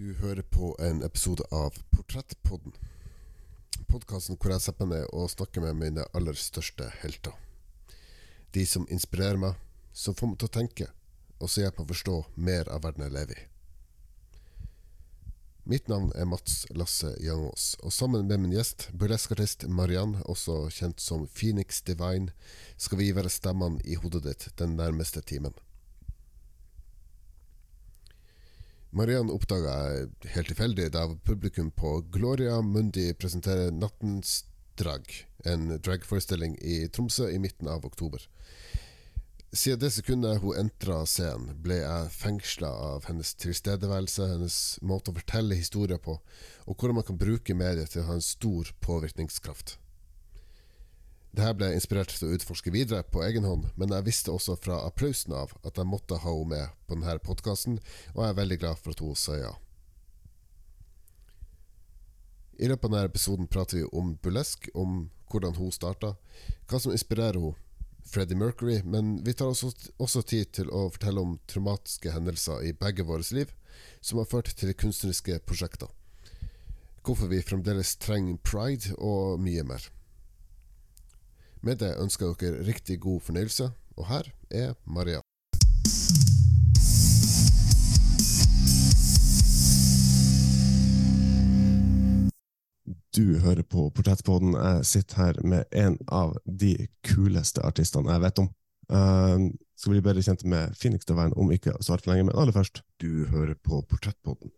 Du hører på en episode av Portrettpodden. Podkasten hvor jeg setter meg ned og snakker med mine aller største helter. De som inspirerer meg, som får meg til å tenke, og som hjelper meg å forstå mer av verden jeg lever i. Mitt navn er Mats Lasse Jangås, og sammen med min gjest, burleskartist Mariann, også kjent som Phoenix Divine, skal vi være stemmene i hodet ditt den nærmeste timen. Mariann oppdaga jeg helt tilfeldig da publikum på Gloria Mundi presenterer Nattens drag, en dragforestilling i Tromsø i midten av oktober. Siden det sekundet hun entra scenen, ble jeg fengsla av hennes tilstedeværelse, hennes måte å fortelle historier på, og hvordan man kan bruke mediet til å ha en stor påvirkningskraft. Dette ble jeg inspirert til å utforske videre på egen hånd, men jeg visste også fra applausen av at jeg måtte ha henne med på denne podkasten, og jeg er veldig glad for at hun sa ja. I løpet av denne episoden prater vi om burlesk, om hvordan hun starta, hva som inspirerer henne, Freddie Mercury, men vi tar også, også tid til å fortelle om traumatiske hendelser i begge våre liv, som har ført til kunstneriske prosjekter. Hvorfor vi fremdeles trenger pride, og mye mer. Med det ønsker jeg dere riktig god fornøyelse, og her er Maria. Du hører på Portrettpodden. Jeg sitter her med en av de kuleste artistene jeg vet om. Uh, skal bli bedre kjent med Phoenix Divine om ikke så altfor lenge, men aller først, du hører på Portrettpodden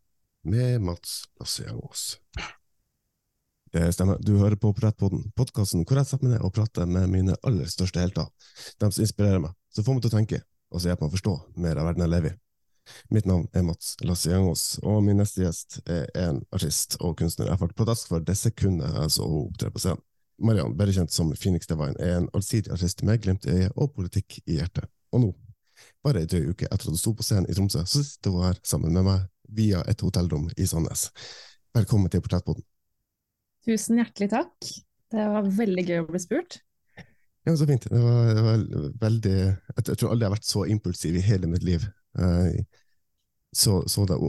med Mats Lasse Jangås. Det stemmer. Du hører på Portrettpodden, podkasten hvor jeg setter meg ned og prater med mine aller største helter. De som inspirerer meg, som får meg til å tenke, og som hjelper meg å forstå mer av verden jeg lever i. Mitt navn er Mats Lasse Jangås, og min neste gjest er en artist og kunstner jeg har fått pladask for det sekundet jeg så henne opptre på scenen. Mariann, bedre kjent som Phoenix Divine, er en allsidig artist med glimt i øyet og politikk i hjertet. Og nå, bare ei drøy uke etter at hun sto på scenen i Tromsø, så sitter hun her sammen med meg via et hotellrom i Sandnes. Velkommen til Portrettpodden. Tusen hjertelig takk. Det var veldig gøy å bli spurt. Ja, så fint. Det var, det var veldig jeg, tror aldri jeg har vært så impulsiv i hele mitt liv. Jeg så, så deg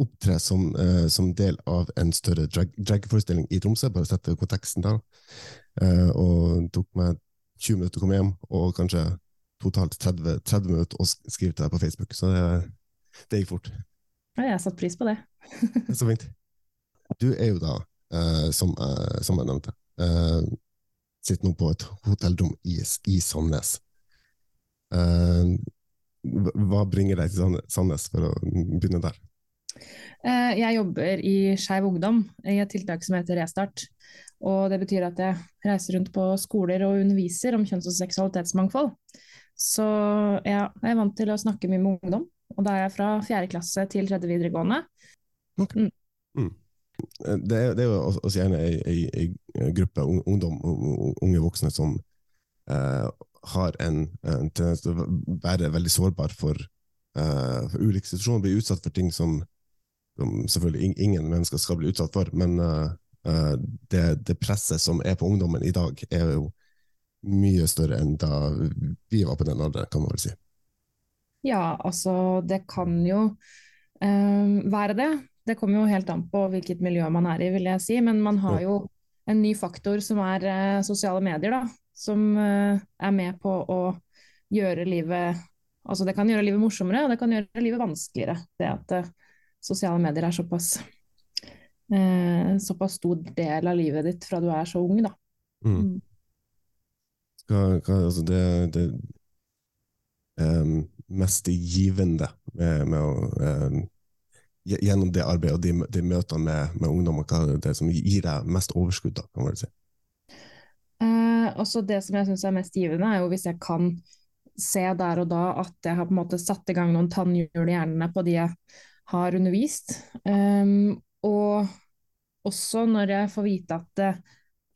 opptre som, som, del av en større dragforestilling i Tromsø, bare sette konteksten der. Og det tok meg 20 minutter å komme hjem, og kanskje totalt 30, 30 minutter å skrive til deg på Facebook. Så det, det gikk fort. Ja, jeg har satt pris på det. så fint. Du er jo da, som, som jeg nevnte, sitter nå på et hotellrom i, i Sandnes. Hva bringer deg til Sandnes, for å begynne der? Jeg jobber i Skeiv Ungdom, i et tiltak som heter Restart. Og det betyr at jeg reiser rundt på skoler og underviser om kjønns- og seksualitetsmangfold. Så ja, jeg er vant til å snakke mye med ungdom, og da er jeg fra fjerde klasse til tredje videregående. Okay. Mm. Mm. Det, er, det er jo også gjerne ei, gruppe ungdom, unge voksne, som eh, har en, en, tendens til å være veldig sårbar for, eh, for ulike situasjoner, bli utsatt for ting som, som, selvfølgelig ingen mennesker skal bli utsatt for. Men eh, det, det, presset som er på ungdommen i dag, er jo mye større enn da vi var på den alderen, kan man vel si. Ja, altså det kan jo um, være det. Det kommer jo helt an på hvilket miljø man er i, vil jeg si. Men man har jo en ny faktor som er eh, sosiale medier, da. Som eh, er med på å gjøre livet Altså det kan gjøre livet morsommere, og det kan gjøre livet vanskeligere. Det at eh, sosiale medier er såpass såpass stor del av livet ditt fra du er så ung, da. Mm. Hva, hva, altså det, det um, mest givende med, med å um, gjennom det arbeidet og de, de møtene med, med ungdommer, hva er det som gir deg mest overskudd? da, kan man si? Eh, også det som jeg syns er mest givende, er jo hvis jeg kan se der og da at jeg har på en måte satt i gang noen tannhjul i hjernene på de jeg har undervist. Um, og også når jeg får vite at det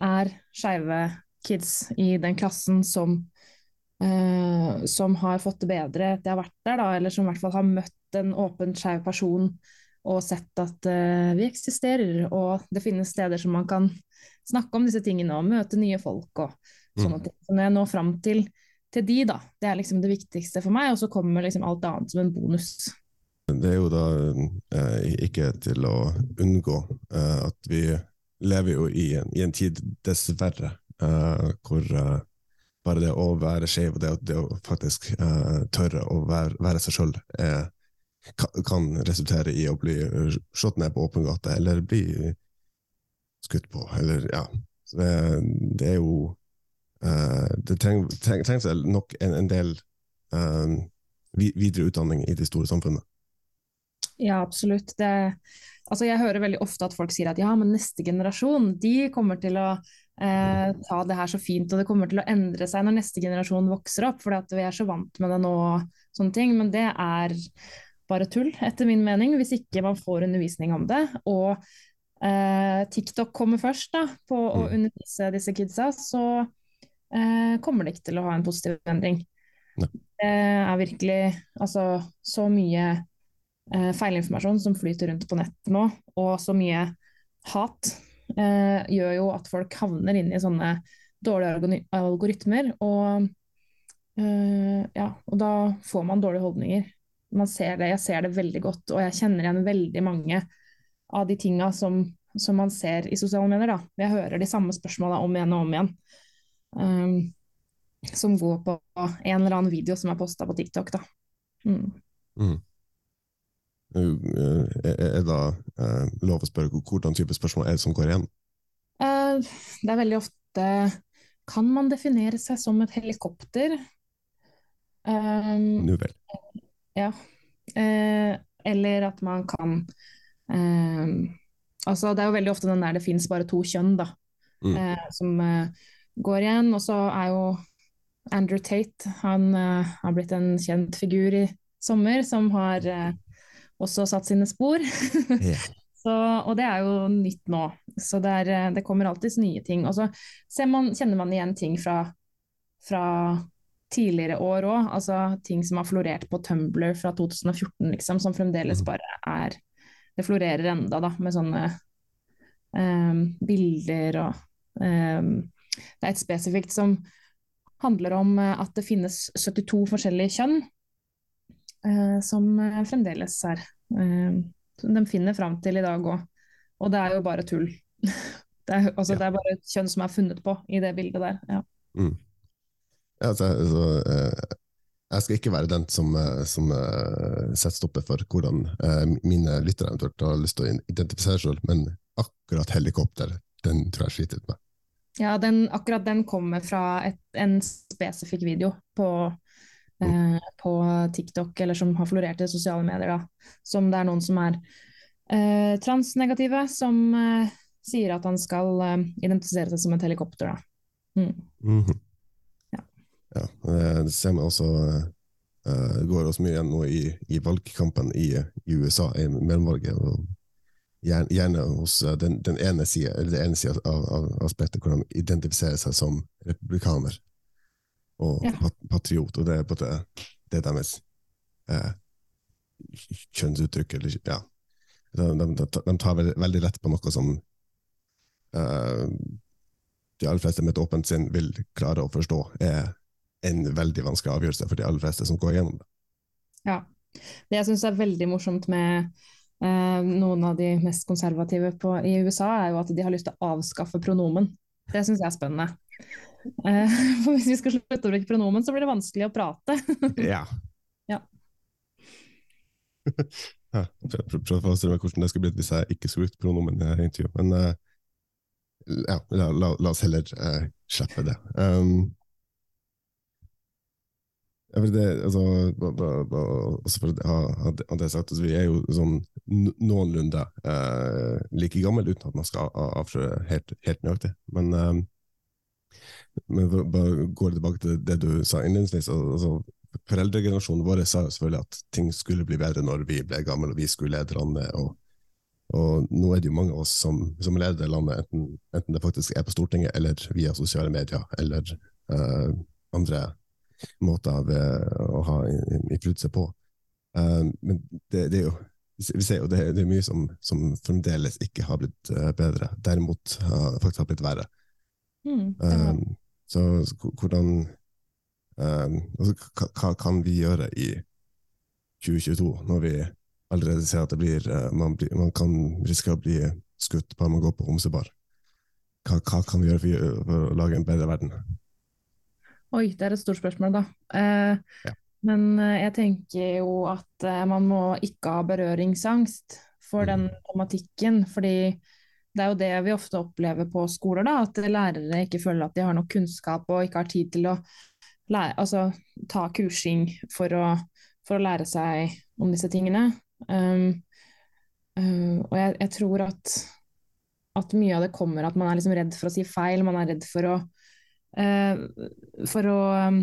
er skeive kids i den klassen som, uh, som har fått det bedre etter jeg har vært der, da, eller som i hvert fall har møtt en åpent skeiv person og sett at uh, vi eksisterer, og det finnes steder som man kan snakke om disse tingene og møte nye folk og sånne mm. ting. Så når jeg når fram til, til, de, da, det er liksom det viktigste for meg, og så kommer liksom alt annet som en bonus. Det er jo da eh, ikke til å unngå eh, at vi lever jo i en, i en tid, dessverre, eh, hvor eh, bare det å være skeiv og det, det, å faktisk eh, tørre å være, være seg sjøl kan resultere i å bli slått ned på åpen gate, eller bli skutt på, eller ja. Det, det, er jo uh, Det treng, treng, nok en, en del uh, videre utdanning i det store samfunnet. Ja, absolutt. Det, altså jeg hører veldig ofte at folk sier at ja, men neste generasjon de kommer til å eh, ta det her så fint, og det kommer til å endre seg når neste generasjon vokser opp, fordi vi er så vant med det nå. sånne ting, Men det er bare tull, etter min mening, hvis ikke man får undervisning om det. Og eh, TikTok kommer først da, på å mm. undervise disse kidsa, så eh, kommer det ikke til å ha en positiv endring. Ne. Det er virkelig altså, så mye eh, feilinformasjon som flyter rundt på nett nå, og så mye hat eh, gjør jo at folk havner inn i sånne dårlige algoritmer. Og, eh, ja, og da får man dårlige holdninger man ser det, jeg ser det veldig godt, og jeg kjenner igjen veldig mange av de tinga som, som, man ser i sosiale medier. Da. Jeg hører de samme spørsmåla om igjen og om igjen. Um, som går på en eller annen video som er posta på TikTok. Da. Mm. Mm. Er det da er lov å spørre hvordan type spørsmål er det som går igjen? Uh, det er veldig ofte Kan man definere seg som et helikopter? Um, Nå vel. Ja. Eh, eller at man kan eh, Altså, det er jo veldig ofte den der det fins bare to kjønn, da, mm. eh, som eh, går igjen. Og så er jo Andrew Tate Han eh, har blitt en kjent figur i sommer, som har eh, også satt sine spor. yeah. Så, og det er jo nytt nå, så det, er, det kommer alltids nye ting. Og så man, kjenner man igjen ting fra, fra tidligere år òg. Altså ting som har florert på Tumblr fra 2014, liksom, som fremdeles mm. bare er Det florerer enda, da, med sånne um, bilder og um, Det er et spesifikt som handler om eh, at det finnes 72 forskjellige kjønn, uh, som uh, fremdeles er uh, Som de finner fram til i dag òg. Og det er jo bare tull. det, er, altså, ja. det er bare kjønn som er funnet på i det bildet der. Ja. Mm. Altså, altså, eh, jeg skal ikke være den som, eh, som uh, setter stopper for hvordan uh, mine lyttere eventuelt har lyst til å identifisere seg selv, men akkurat helikopter, den tror jeg sliter litt med. Ja, den, akkurat den kommer fra et, en spesifikk video på, uh, mm. på, TikTok, eller som har florert i sosiale medier. Da. Som det er noen som er transnegative, som sier at han skal identifisere seg som et helikopter. Da. Mm. Mm -hmm. Ja, det ser man også uh, går også mye igjen nå i, i valgkampen i, i, USA, i mellomvalget. og Gjerne, gjerne hos den, den, ene sida av, av, av spekteret, hvor de identifiserer seg som republikaner og ja. patriot. Og det er på det, det er deres eh, kjønnsuttrykk. Eller, ja. de, de, de, tar veldig, veldig, lett på noe som de aller fleste med et åpent sinn vil klare å forstå er en veldig vanskelig avgjørelse for de aller fleste som går gjennom det. Ja. Det jeg syns er veldig morsomt med eh, noen av de mest konservative på, i USA, er jo at de har lyst til å avskaffe pronomen. Det syns jeg er spennende. Eh, for hvis vi skal slutte å bruke pronomen, så blir det vanskelig å prate. ja. ja. Prøv å forestille meg hvordan det skulle blitt hvis jeg ikke skulle brukt pronomen i intervjuet. Men eh, ja, la, la, la, oss heller slippe det. Um, det, altså, også for at det sagt, altså, Vi er jo sånn noenlunde eh, like gammel, uten at man skal avsløre helt, helt nøyaktig. Men, eh, men bare går tilbake til det du sa innledningsvis. Altså, Foreldregenerasjonen vår sa jo selvfølgelig at ting skulle bli bedre når vi ble gamle og vi skulle lede landet. Og, og nå er det jo mange av oss som, som leder landet, enten, enten, det faktisk er på Stortinget eller via sosiale medier eller eh, andre måter av, å ha innflytelse på. Uh, men det, det, er jo vi ser jo det, det er mye som, som, fremdeles ikke har blitt uh, bedre, derimot uh, faktisk har blitt verre. Mm, um, så, hvordan um, altså, hva, kan vi gjøre i 2022, når vi allerede ser at det blir, uh, man, blir, man kan risikere å bli skutt bare man går på homsebar. Hva, hva kan vi gjøre for, for, å lage en bedre verden? Oi, det er et stort spørsmål, da. Eh, ja. Men eh, jeg tenker jo at eh, man må ikke ha berøringsangst for mm. den tematikken. Fordi det er jo det vi ofte opplever på skoler, da, at lærere ikke føler at de har nok kunnskap og ikke har tid til å lære, altså, ta kursing for å, for å, lære seg om disse tingene. Um, um, og jeg, jeg, tror at, at mye av det kommer at man er liksom redd for å si feil, man er redd for å, for å um,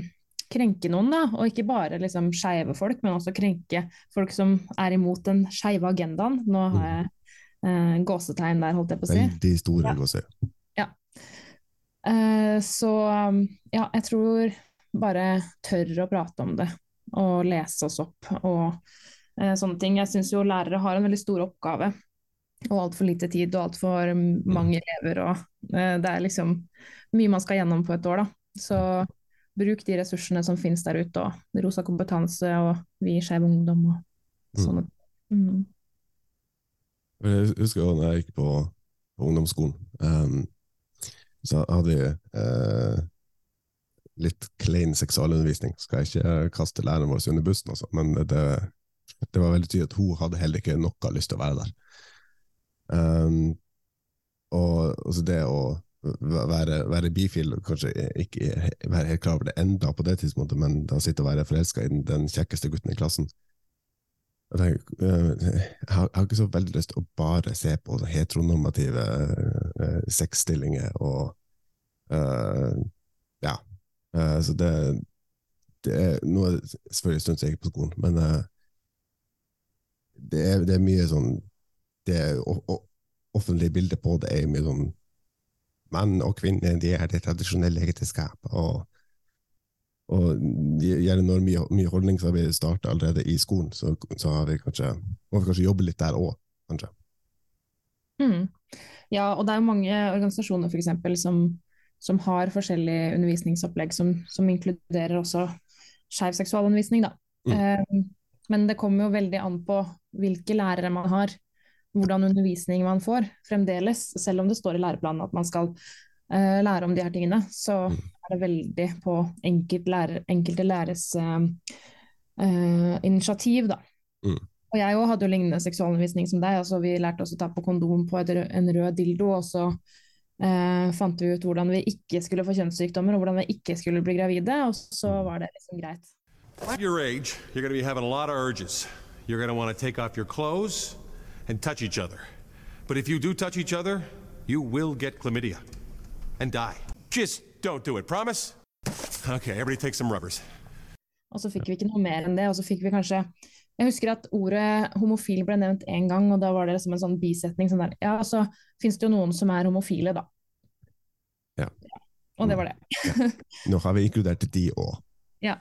krenke noen, da, og ikke bare liksom skeive folk, men også krenke folk som er imot den skeive agendaen. Nå har jeg eh, gåsetegn der, holdt jeg på å si. Veldig store ja. gåsetegn. Ja. Eh, så um, ja, jeg tror bare tør å prate om det og lese oss opp og eh, sånne ting. Jeg syns jo lærere har en veldig stor oppgave og altfor lite tid og altfor mange mm. elever. og uh, Det er liksom mye man skal gjennom på et år. da. Så bruk de ressursene som finnes der ute, og Rosa kompetanse og Vi Skeiv Ungdom og mm. sånne. Mm. Jeg husker da jeg gikk på, på ungdomsskolen, um, så hadde vi uh, litt klein seksualundervisning. Skal jeg ikke kaste læreren vår under bussen, altså, men det, det, var veldig tydelig at hun hadde heller ikke noe lyst til å være der. Um, og altså det å være, være bifil, kanskje ikke være helt klar over det enda på det tidspunktet, men da sitte og være forelska i den, kjekkeste gutten i klassen. Jeg, tenker, jeg, har, ikke så veldig lyst til å bare se på heteronormative uh, sexstillinger og uh, Ja. Uh, så det, det er noe Selvfølgelig en stund siden jeg gikk på skolen, men det er, det, er, mye sånn Det offentlige bildet på det er mye sånn Menn og kvinner de er det tradisjonelle ekteskap. Og, og gjerne når mye, mye holdningsarbeid starter allerede i skolen, så, så vi kanskje, må vi kanskje jobbe litt der òg, kanskje. Mm. Ja, og det er jo mange organisasjoner for eksempel, som, som har forskjellige undervisningsopplegg som, som inkluderer også skeiv seksualundervisning. Da. Mm. Um, men det kommer jo veldig an på hvilke lærere man har hvordan undervisning man får fremdeles. Selv om det står i læreplanen at man skal uh, lære om de her tingene, så mm. er det veldig på enkelt lærer, enkelte læreres uh, uh, initiativ, da. Mm. Og jeg òg hadde jo lignende seksualundervisning som deg. altså Vi lærte oss å ta på kondom på rød, en rød dildo, og så fant vi ut hvordan vi ikke skulle få kjønnssykdommer, og hvordan vi ikke skulle bli gravide, og så mm. var det liksom greit. At your age, you're going to be having a lot of urges. You're going to want to take off your clothes, and touch each other. But if you do touch each other, you will get chlamydia and die. Just don't do it, promise? Okay, everybody take some rubbers. Og så fikk vi ikke noe mer enn det, og så fikk vi kanskje Jeg husker at ordet homofil ble nevnt én gang, og da var det som en sånn bisetning sånn der Ja, så fins det jo noen som er homofile, da. Ja. ja. Og det var det. ja. Nå har vi inkludert de òg. Ja.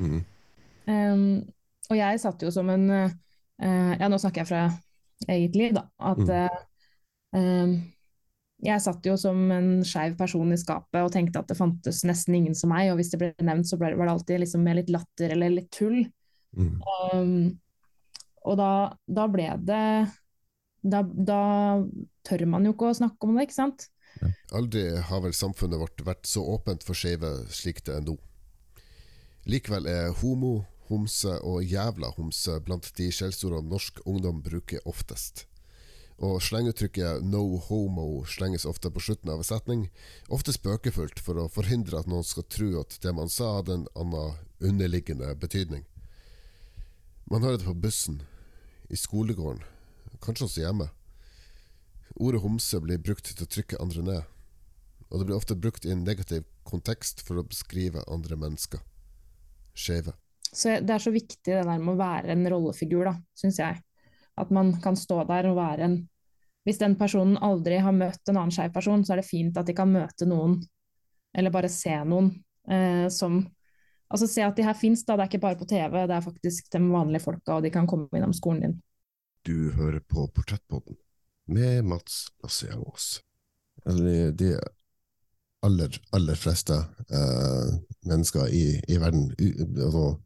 Mm. Um, og jeg satt jo som en uh, Ja, nå snakker jeg fra eget liv, da. At mm. uh, jeg satt jo som en skeiv person i skapet og tenkte at det fantes nesten ingen som meg, og hvis det ble nevnt, så ble, var det alltid liksom med litt latter eller litt tull. Mm. Um, og da, da, ble det da, da, tør man jo ikke å snakke om det, ikke sant? Aldri har vel samfunnet vårt vært så åpent for skeive slik det er nå. Likevel er homo, homse og jævla homse blant de skjellsordene norsk ungdom bruker oftest. Og slenguttrykket 'no homo' slenges ofte på slutten av en setning, ofte spøkefullt for å forhindre at noen skal tro at det man sa hadde en annen underliggende betydning. Man hører det på bussen, i skolegården, kanskje også hjemme. Ordet homse blir brukt til å trykke andre ned, og det blir ofte brukt i en negativ kontekst for å beskrive andre mennesker. Skeive. Så det er så viktig det der med å være en rollefigur, da, syns jeg. At man kan stå der og være en Hvis den personen aldri har møtt en annen skeiv person, så er det fint at de kan møte noen, eller bare se noen eh, som Altså se at de her fins, da. Det er ikke bare på TV, det er faktisk de vanlige folka, og de kan komme innom skolen din. Du hører på Portrettpodden med Mats Lasse Eller de aller, aller fleste eh, mennesker i, i verden, altså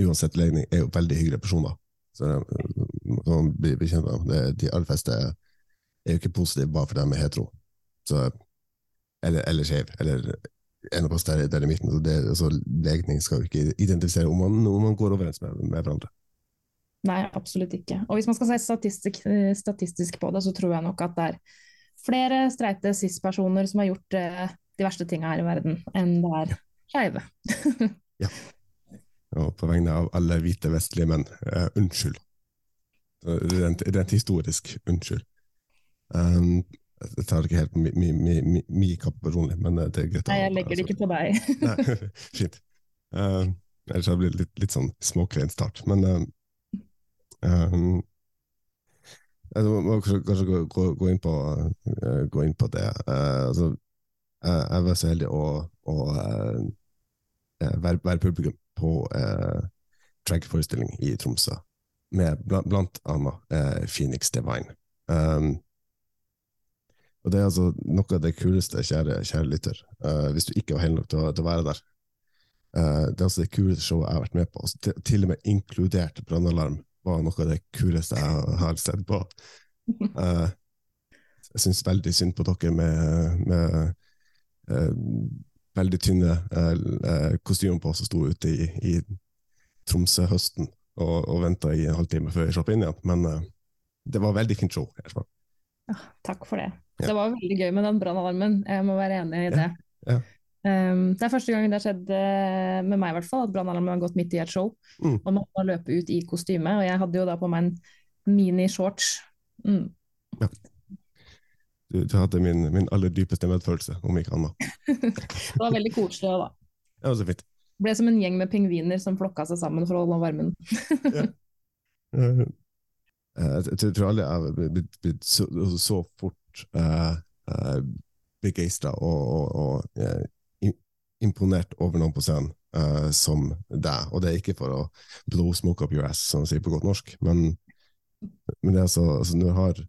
uansett legning, er jo veldig hyggelige personer. Så det- man blir bekjent med. De aller fleste er jo ikke positive bare fordi de er hetero. Så, eller eller skeiv, eller en av oss der, der i midten. Så det, altså, legning skal jo ikke identifisere om man, om man går overens med, med hverandre. Nei, absolutt ikke. Og hvis man skal se statistisk, eh, statistisk på det, så tror jeg nok at det er flere streite cis-personer som har gjort eh, de verste tinga her i verden, enn det er skeive. Og på vegne av alle hvite vestlige menn, Uh, unnskyld. Rent, rent historisk, unnskyld. Um, jeg tar det ikke helt mi, mi, mi, kapp personlig, men eh, det er greit. Nei, jeg legger det ikke på deg. Nei, fint. Uh, ellers har det blitt litt, litt sånn småklein start, men uh, um, jeg må kanskje, gå, gå, gå, inn på, uh, gå inn på det. Altså, jeg var så heldig å, å være, være publikum på eh, dragforestilling i Tromsø, med blant, blant annet eh, Phoenix Divine. Um, og det er altså noe av det kuleste, kjære, kjære lytter, uh, hvis du ikke var heldig nok til å, til å være der. Uh, det er altså det kuleste showet jeg har vært med på, altså, til, til og med inkludert brannalarm var noe av det kuleste jeg har sett på. Uh, jeg syns veldig synd på dere med, med veldig tynne eh, eh, kostymer på som sto ute i, i Tromsø-høsten og, og venta i en halvtime før jeg slapp inn igjen, men eh, det var veldig fint show. Ja, takk for det. Ja. Det var veldig gøy med den brannalarmen, jeg må være enig i det. Ja, Um, det er første gang det har skjedd eh, med meg, i hvert fall, at brannalarmen har gått midt i et show. Mm. Og man må løpe ut i kostyme, og jeg hadde jo da på meg en mini-shorts. Mm. Du, du hadde min, min aller dypeste medfølelse, om ikke annet. Det var veldig koselig òg, da. Det var så fint. Det ble som en gjeng med pingviner som flokka seg sammen for å holde varmen. ja. tror- jeg tror jeg har blitt, blitt, så, så fort uh, uh, begeistra og, og, og eh, imponert over noen på scenen uh, som deg. Og det er ikke for å blow smoke up your ass, som man sier på godt norsk, men, men det er altså, altså når jeg har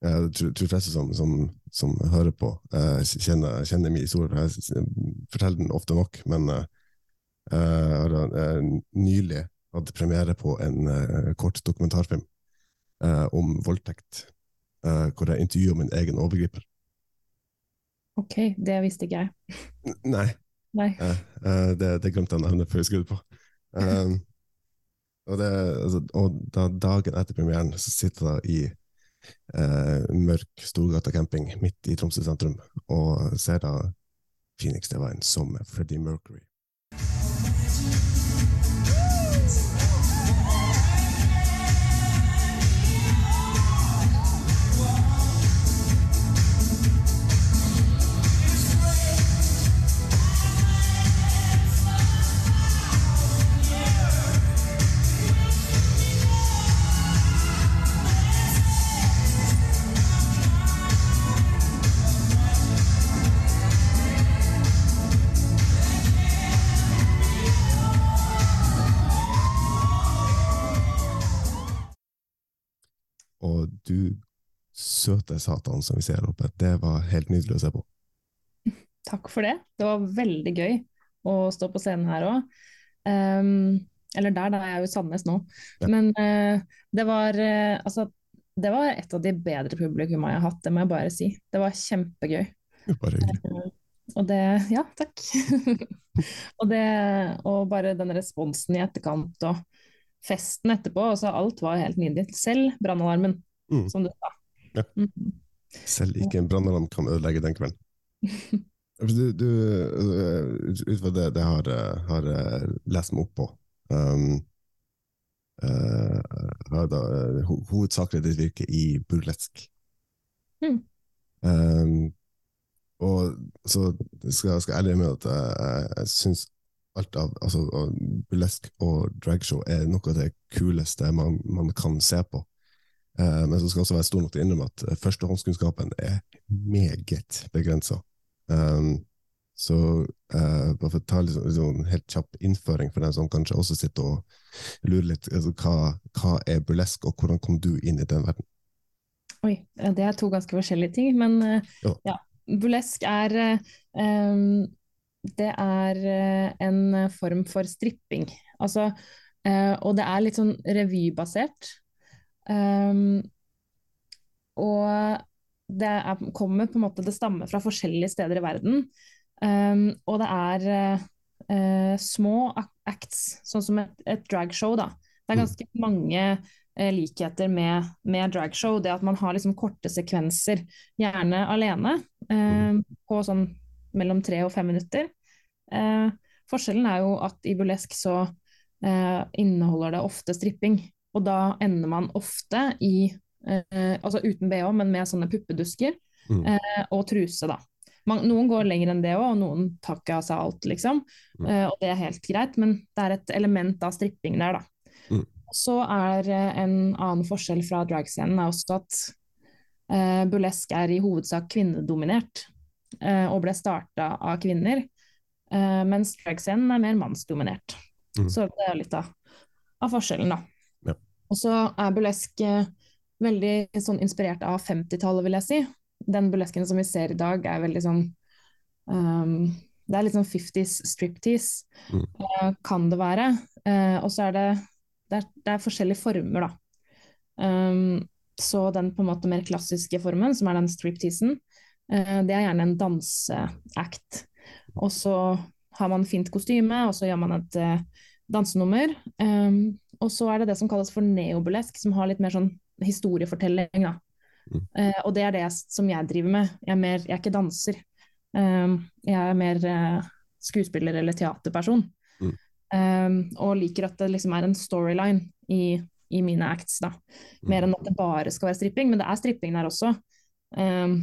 jeg tror tror de fleste som, som, som hører på, eh, kjenner, kjenner min historie. for Jeg forteller den ofte nok, men eh, jeg har eh, nylig hatt premiere på en eh, kort dokumentarfilm eh, om voldtekt, eh, hvor jeg intervjuer min egen overgriper. Ok, det visste ikke jeg. Nei, Nei. eh, eh, det, det glemte jeg å nevne før jeg skrudde på. Um, og, det, altså, og da dagen etter premieren så sitter jeg i eh, mørk Storgata camping midt i Tromsø sentrum og ser da Phoenix Divine som Freddie Mercury. Søte satan som vi ser oppe, det var helt nydelig å se på. Takk for det. Det var veldig gøy å stå på scenen her òg. eller der, da er jeg jo i Sandnes nå. Ja. Men uh, det var uh, altså det var et av de bedre publikumma jeg har hatt, det må jeg bare si. Det var kjempegøy. Bare hyggelig. Eh, Og det Ja, takk. og det Og bare den responsen i etterkant og festen etterpå, altså alt var helt nydelig. Selv brannalarmen, Mm. som du sa. Ja. Mhm. Selv ikke en brannalarm kan ødelegge den kvelden. Du, du, øh, ut fra det det har, jeg øh, lest meg opp på um, uh, har da øh, ho hovedsakelig ditt virke i burlesk. Mm. Um, og så skal jeg ærlig med at jeg, jeg syns alt av altså, burlesk og dragshow er noe av det kuleste man, man kan se på. Eh, men så skal jeg også være stor nok til å innrømme at eh, førstehåndskunnskapen er meget begrensa. Um, så eh, bare for å ta liksom, liksom, en helt kjapp innføring for den som kanskje også sitter og lurer litt altså, hva, hva er burlesk, og hvordan kom du inn i den verden? Oi, det er to ganske forskjellige ting, men Ja. ja. Burlesk er um, Det er en form for stripping. Altså, og det er litt sånn revybasert. Um, og det er, kommer på en måte Det stammer fra forskjellige steder i verden. Um, og det er uh, små acts, sånn som et, et dragshow, da. Det er Mm. ganske mange uh, likheter med, med dragshow. Det at man har liksom korte sekvenser, gjerne alene, uh, på sånn mellom tre og fem minutter. Uh, forskjellen er jo at i burlesk så inneholder det ofte stripping. Og da ender man ofte i eh, Altså uten bh, men med sånne puppedusker Mm. eh, og truse, da. Man, noen går lenger enn det òg, og noen tar ikke av seg alt, liksom. Mm. Eh, og det er helt greit, men det er et element av stripping der, da. Mm. Så er uh, en annen forskjell fra dragscenen er også at uh, burlesk er i hovedsak kvinnedominert, uh, og ble starta av kvinner, mens dragscenen er mer mannsdominert. Mm. Så det er litt av, av forskjellen, da. Og så er burlesk uh, veldig sånn inspirert av 50-tallet, vil jeg si den burlesken som vi ser i dag, er veldig sånn um, Det er litt sånn 50s striptease, Mm. uh, kan det være. Uh, og så er det, det er, det er forskjellige former, da. Um, så den på en måte mer klassiske formen, som er den stripteasen, uh, det er gjerne en danseact. Og så har man fint kostyme, og så gjør man et dansenummer. Um, og så er det det som kalles for neobulesk, som har litt mer sånn historiefortelling, da. Mm. Uh, og det er det som jeg driver med. Jeg er, mer, jeg er ikke danser. Um, jeg er mer uh, skuespiller eller teaterperson. Mm. Um, og liker at det liksom er en storyline i, i mine acts, da. Mer enn at det bare skal være stripping. Men det er stripping der også. Um,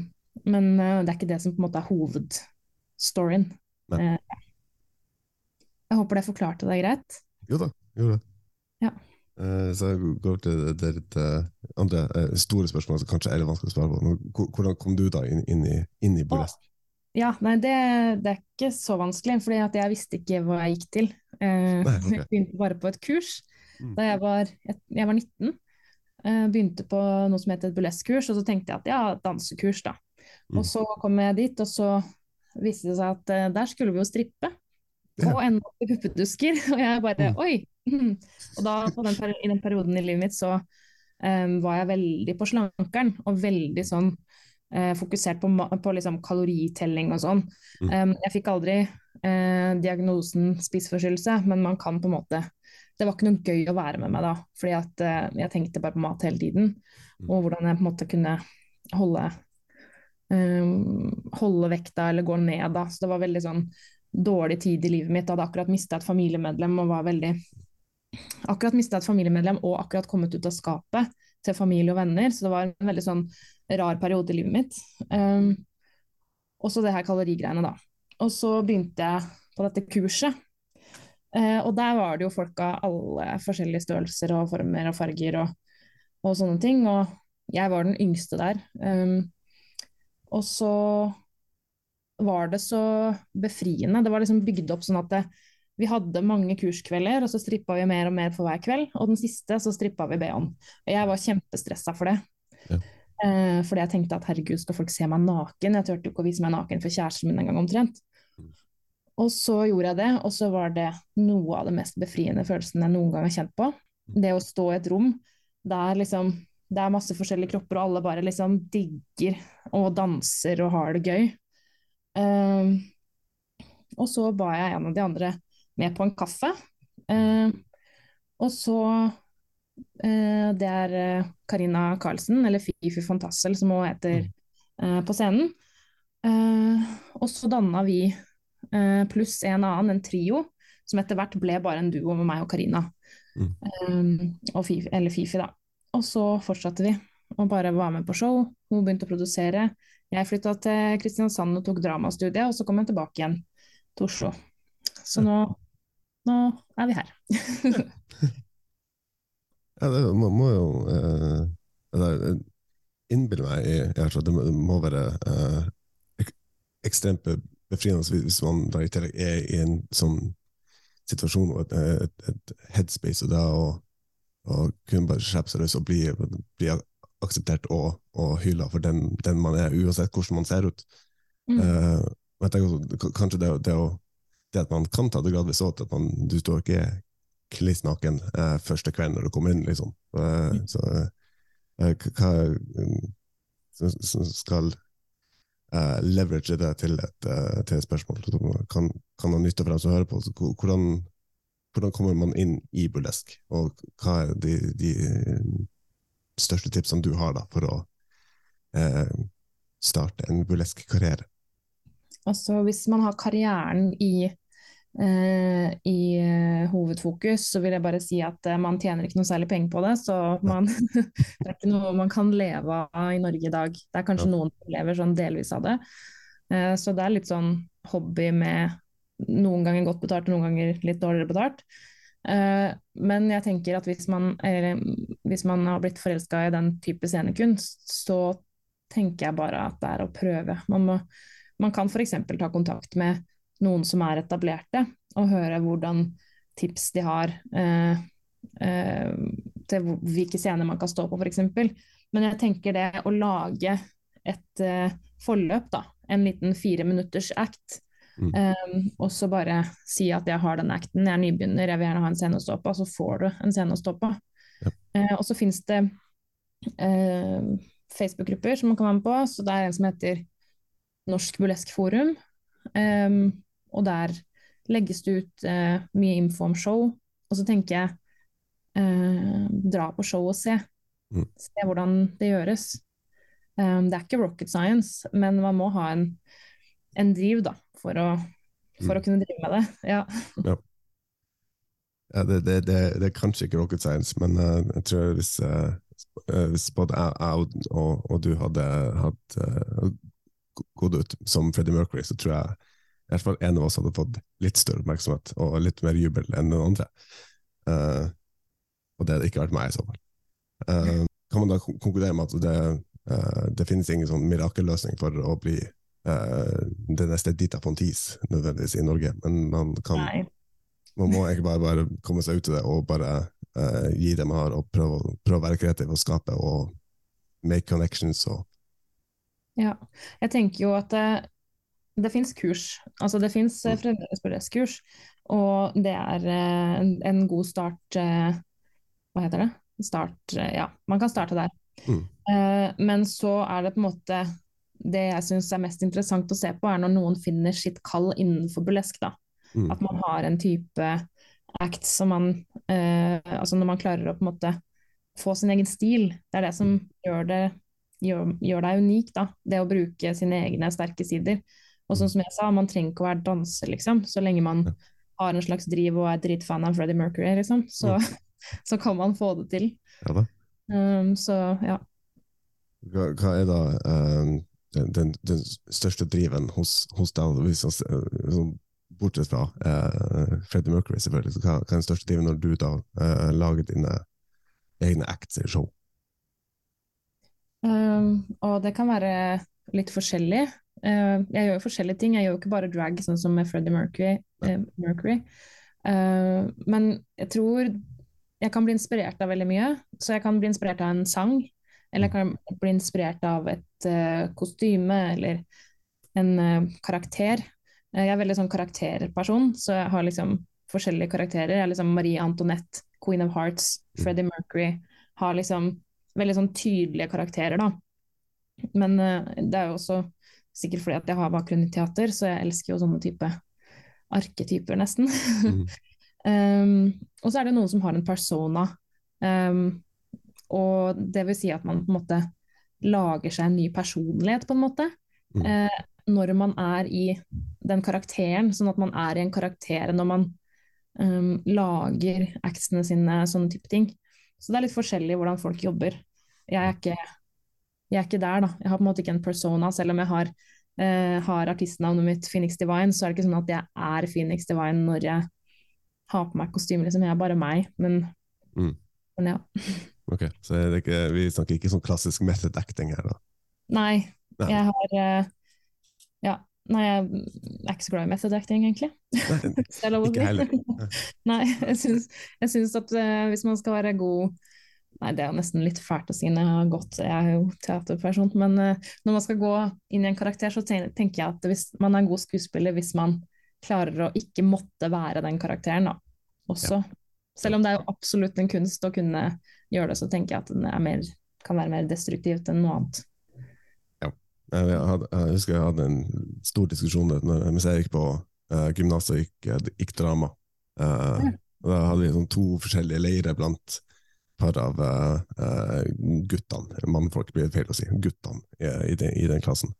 men uh, det er ikke det som på en måte er hovedstoryen. Nei. Jeg håper det forklarte deg greit. Jo da, gjorde det. Ja. Uh, så jeg går til det, litt eh, andre uh, store spørsmål som kanskje er litt vanskelig å svare på. Men hvordan kom du da inn, inn i, inn i burlesk? Ja, nei, det, det er ikke så vanskelig, for jeg visste ikke hva jeg gikk til. Uh, Nei, okay. Jeg begynte bare på et kurs Mm. da jeg var, jeg, jeg var 19. Eh, begynte på noe som het et burleskkurs, og så tenkte jeg at ja, dansekurs, da. Mm. Og så kom jeg dit, og så viste det seg at der skulle vi jo strippe. Ja. Og enda opp i puppedusker. Og jeg bare Mm. oi! Og da, på den, i den perioden i livet mitt, så um, var jeg veldig på slankeren, og veldig sånn uh, fokusert på, på liksom kaloritelling og sånn. Mm. Um, jeg fikk aldri uh, diagnosen spiseforstyrrelse, men man kan på en måte Det var ikke noe gøy å være med meg da, fordi at uh, jeg tenkte bare på mat hele tiden. Mm. Og hvordan jeg på en måte kunne holde um, holde vekta eller gå ned da. Så det var veldig sånn dårlig tid i livet mitt. Jeg hadde akkurat mista et familiemedlem og var veldig Akkurat mista et familiemedlem og akkurat kommet ut av skapet til familie og venner, så det var en veldig sånn rar periode i livet mitt. Um, og så det her kalorigreiene, da. Og så begynte jeg på dette kurset. Uh, og der var det jo folk av alle forskjellige størrelser og former og farger og, og sånne ting. Og jeg var den yngste der. Um, og så var det så befriende. Det var liksom bygd opp sånn at det, vi hadde mange kurskvelder, og så strippa vi mer og mer for hver kveld. Og den siste så strippa vi BH-en. Og jeg var kjempestressa for det. Ja. Eh, fordi jeg tenkte at herregud, skal folk se meg naken? Jeg turte jo ikke å vise meg naken for kjæresten min en gang omtrent. Mm. Og så gjorde jeg det, og så var det noe av det mest befriende følelsen jeg noen gang har kjent på. Det å stå i et rom der liksom det er masse forskjellige kropper, og alle bare liksom digger og danser og har det gøy. Um, og så ba jeg en av de andre med på en kaffe. Um, og så uh, Det er uh, Karina Karlsen, eller Fifi Fantassel, som hun heter uh, på scenen. Uh, og så danna vi, pluss en annen, en trio, som etter hvert ble bare en duo med meg og Karina. Mm. Um, Fifi, eller Fifi, da. Og så fortsatte vi, og bare var med på show. Hun begynte å produsere. Jeg flytta til Kristiansand og tok dramastudiet, og så kom jeg tilbake igjen til Oslo. Så nå, nå er vi her. Ja, det må, må jo eh, eller, eh, meg i, i at det må, være eh, ek, ekstremt befriende hvis- man da i tillegg er i en sånn situasjon og et, et, et headspace, og da å kunne bare slippe seg løs og bli, bli akseptert og, og hylla for den, den man er, uansett hvordan man ser ut. Mm. Uh, jeg tenker også, kanskje det, det, å, det at man kan ta det gradvis òg, at man, du står ikke kliss naken uh, første kvelden når du kommer inn, liksom. Eh, så eh, hva mm, som, skal eh, leverage det til et, eh, til et spørsmål som kan, kan ha nytte for dem som hører på. Så, hvordan, hvordan kommer man inn i burlesk, og hva er de, de største tipsene du har da, for å eh, starte en burlesk karriere? Altså, hvis man har karrieren i, eh, i eh, hovedfokus, så vil jeg bare si at eh, man tjener ikke noe særlig penger på det. Så man, det er ikke noe man kan leve av i Norge i dag. Det er kanskje Ja. noen som lever sånn delvis av det. Eh, så det er litt sånn hobby med noen ganger godt betalt og noen ganger litt dårligere betalt. Eh, men jeg tenker at hvis man, eller, hvis man har blitt forelska i den type scenekunst, så tenker jeg bare at det er å prøve. Man må man kan f.eks. ta kontakt med noen som er etablerte, og høre hvordan tips de har eh, eh, til hvilke scener man kan stå på, f.eks. Men jeg tenker det å lage et eh, forløp, da, en liten fire minutters act, Mm. Um, og så bare si at jeg har den acten, jeg er nybegynner, jeg vil gjerne ha en scene å stå på, og så får du en scene å stå på. Ja. Uh, og så finnes det uh, Facebook-grupper som man kan være med på, så det er en som heter Norsk Burlesk Forum. Um, og der legges det ut uh, mye info om show. Og så tenker jeg dra på show og se. Mm. Se hvordan det gjøres. Um, det er ikke rocket science, men man må ha en, en driv da, for å, for å kunne drive med det. Ja. Ja, det, det, det, det er kanskje ikke rocket science, men uh, jeg tror hvis, eh, hvis både jeg, jeg og, og du hadde hatt uh, gått ut som Freddie Mercury, så tror jeg i hvert fall en av oss hadde fått litt større oppmerksomhet og litt mer jubel enn den andre. Uh, og det hadde ikke vært meg i så fall. Uh, kan man da konkludere med at det, uh, det finnes ingen sånn mirakelløsning for å bli eh, det neste Dita Pontis nødvendigvis i Norge, men man kan Nei. man må egentlig bare, bare komme seg ut i det og bare uh, gi det man har, og prøve, prøve å være kreativ og skape og make connections. Og, Ja, jeg tenker jo at det, det fins kurs. Altså det fins Mm. fremdeles og det er uh, en, en god start uh, Hva heter det? Start eh, Ja, man kan starte der. Mm. Eh, men så er det på en måte Det jeg syns er mest interessant å se på, er når noen finner sitt kall innenfor burlesk. da. mm, At man har en type act som man eh, Altså når man klarer å på en måte få sin egen stil. Det er det som gjør, det, gjør, gjør deg unik, da. Det å bruke sine egne sterke sider. Og sånn som jeg sa, man trenger ikke å være danser, liksom. Så lenge man har en slags driv og er dritfan av Freddie Mercury, liksom. Så, så kan man få det til. ja da. Um, så ja. Hva, hva er da eh, den, den, den største driven hos, hos hvis man sånn, bortsett fra eh, Freddie Mercury, selvfølgelig. Så hva, hva er den største driven når du da eh, lager dine egne acts i show? Um, og det kan være litt forskjellig. Uh, jeg gjør jo forskjellige ting. Jeg gjør jo ikke bare drag, sånn som med Freddie Mercury. eh, Mercury. Uh, men jeg tror jeg kan bli inspirert av veldig mye. Så jeg kan bli inspirert av en sang, eller jeg kan bli inspirert av et uh, kostyme eller en uh, karakter. Eh, jeg er veldig sånn karakterperson, så jeg har liksom forskjellige karakterer. Jeg er liksom Marie Antoinette, Queen of Hearts, Freddie Mercury. Har liksom veldig sånn tydelige karakterer, da. Men uh, det er jo også sikkert fordi at jeg har bakgrunn i teater, så jeg elsker jo sånne type arketyper, nesten. Mm. um, og så er det noen som har en persona. Um, og det vil si at man på en måte lager seg en ny personlighet, på en måte. Mm. Eh, når man er i den karakteren, sånn at man er i en karakter når man um, lager actsene sine, sånne type ting. Så det er litt forskjellig hvordan folk jobber. Jeg er ikke, jeg er ikke der, da. Jeg har på en måte ikke en persona, selv om jeg har, Uh, har artistnavnet mitt Phoenix Divine, så er det ikke sånn at jeg er Phoenix Divine når jeg har på meg kostyme, liksom. Jeg er bare meg. Men, Mm. men ja. Ok, Så ikke, vi snakker ikke sånn klassisk method acting her, da? Nei, Nei. jeg har eh, Ja. Nei, jeg er ikke så glad i method acting, egentlig. Nei, Ikke heller. Nei, jeg syns, jeg syns at uh, hvis man skal være god Nei, det er nesten litt fælt å si når jeg har gått, jeg er jo teaterperson, men uh, når man skal gå inn i en karakter, så tenker jeg at hvis man er en god skuespiller hvis man klarer å ikke måtte være den karakteren, da, også. Selv om det er jo absolutt en kunst å kunne gjøre det, så tenker jeg at den mer, kan være mer destruktivt enn noe annet. Jeg, hadde, jeg, husker jeg hadde en stor diskusjon mens jeg gikk på uh, gymnaset og gikk, gikk drama. Uh, ja. Da hadde vi sånn to forskjellige leirer blant par av uh, uh, guttene, mannfolk blir det feil å si, guttene i, i, den, i den, klassen.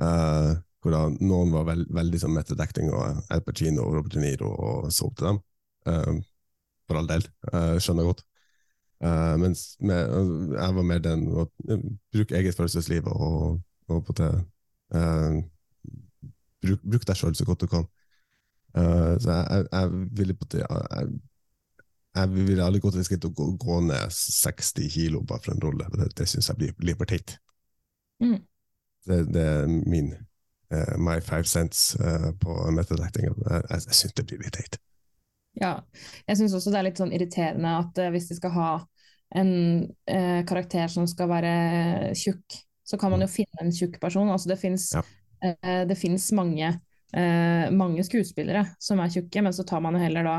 Uh, hvor da noen var veld, veldig sånn Mette Dekting og Al Pacino og Robert De Niro og så opp til dem. for all del, skjønner jeg godt. mens med, jeg var mer den å bruke eget følelsesliv og og på det, uh, bruk, bruk, deg sjøl så godt du kan. Uh, så jeg, jeg, ville på det jeg, jeg ville aldri gått til skritt å gå, gå, ned 60 kilo bare for en rolle. Det, det syns jeg blir, blir for teit. Mm. Det, det, er min uh, my five cents uh, på method acting. Jeg, jeg, jeg syns det blir litt teit. Ja, jeg syns også det er litt sånn irriterende at uh, hvis de skal ha en karakter som skal være tjukk, så kan man jo finne en tjukk person. Altså det fins ja. uh, mange, uh, mange, skuespillere som er tjukke, men så tar man jo heller da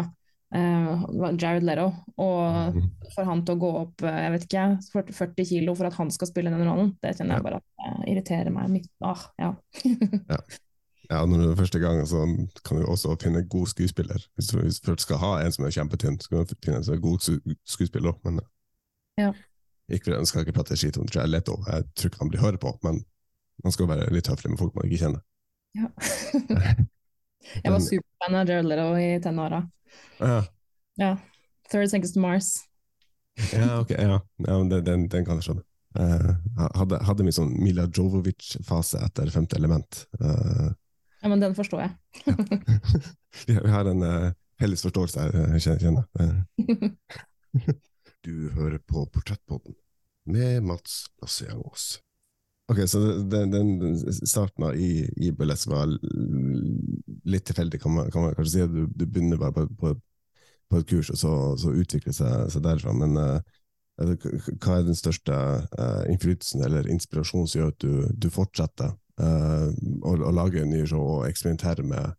uh, Jared Leto og mm. får han til å gå opp jeg vet ikke, 40, 40 kilo for at han skal spille den rollen. Det kjenner jeg bare at irriterer meg. Ah, ja. ja. Ja, når det er første gang, så kan du også finne god skuespiller. Hvis du, hvis du skal ha en som er kjempetynn, så kan du finne en som er god skuespiller men ja. Ikke, jeg skal ikke prate skit om Jared Leto, jeg tror ikke han blir hørt på, men man skal være litt høflig med folk man ikke kjenner. Ja. jeg var superfan av Jared Leto i tenåra. Ja. ja. Third Seconds to Mars. ja, ok, ja. ja den, den, den, kan jeg skjønne. Uh, hadde, hadde min sånn Mila Jovovic-fase etter Femte element. Uh, ja, men den forstår jeg. vi har en uh, felles forståelse her, jeg kjenner. Du hører på Portrettpodden med Mats Lasse Ok, så den, den starten i, i Burlesk var litt tilfeldig, kan man, kan man, kanskje si. Du, du begynner bare på, på, på, et kurs, og så, så utvikler seg, seg derfra. Men uh, hva er den største uh, innflytelsen eller inspirasjonen som gjør at du, du fortsetter å, å, lage nye show og eksperimentere med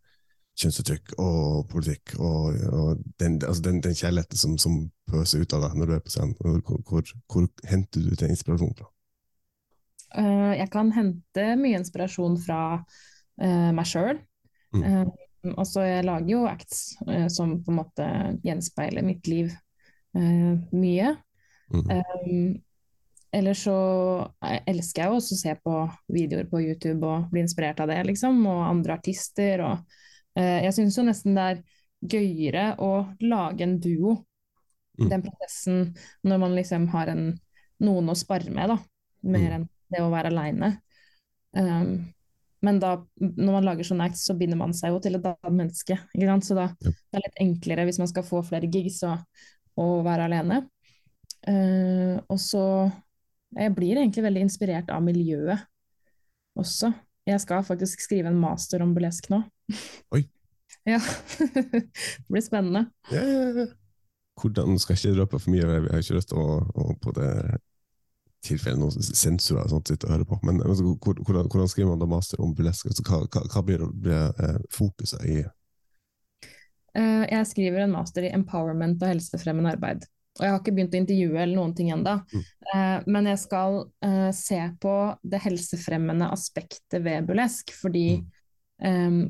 kjønnsuttrykk og politikk, og, og den, altså den, den, kjærligheten som, som, pøser ut av deg når du er på scenen. Hvor, hvor, hvor henter du den inspirasjonen fra? Uh, jeg kan hente mye inspirasjon fra uh, meg sjøl. Mm. Uh, altså, jeg lager jo acts som på en måte gjenspeiler mitt liv mye. Mm. Ellers så elsker jeg jo også å se på videoer på YouTube og bli inspirert av det, liksom. Og andre artister. og Eh, jeg syns jo nesten det er gøyere å lage en duo, mm. den prosessen, når man liksom har en, noen å spare med, da, mer mm. enn det å være aleine. Um, men da, når man lager sånne acts, så binder man seg jo til et annet menneske. Ikke sant? Så da ja. det er litt enklere hvis man skal få flere gigs og, og være alene. Uh, og så Jeg blir egentlig veldig inspirert av miljøet også. Jeg skal faktisk skrive en master om burlesk nå. Oi. ja. det blir spennende. Ja, ja, ja. Hvordan skal jeg ikke røpe for mye, jeg har ikke lyst til å, å på det tilfelle noen sensorer sånt, sitter og hører på. Men altså, hvordan, hvordan, skriver man da master om burlesk? Altså, hva, hva, hva, blir, blir eh, fokuset i uh, Jeg skriver en master i empowerment og helsefremmende arbeid. Og jeg har ikke begynt å intervjue eller noen ting ennå. Mm. Uh, men jeg skal uh, se på det helsefremmende aspektet ved burlesk, fordi mm. um,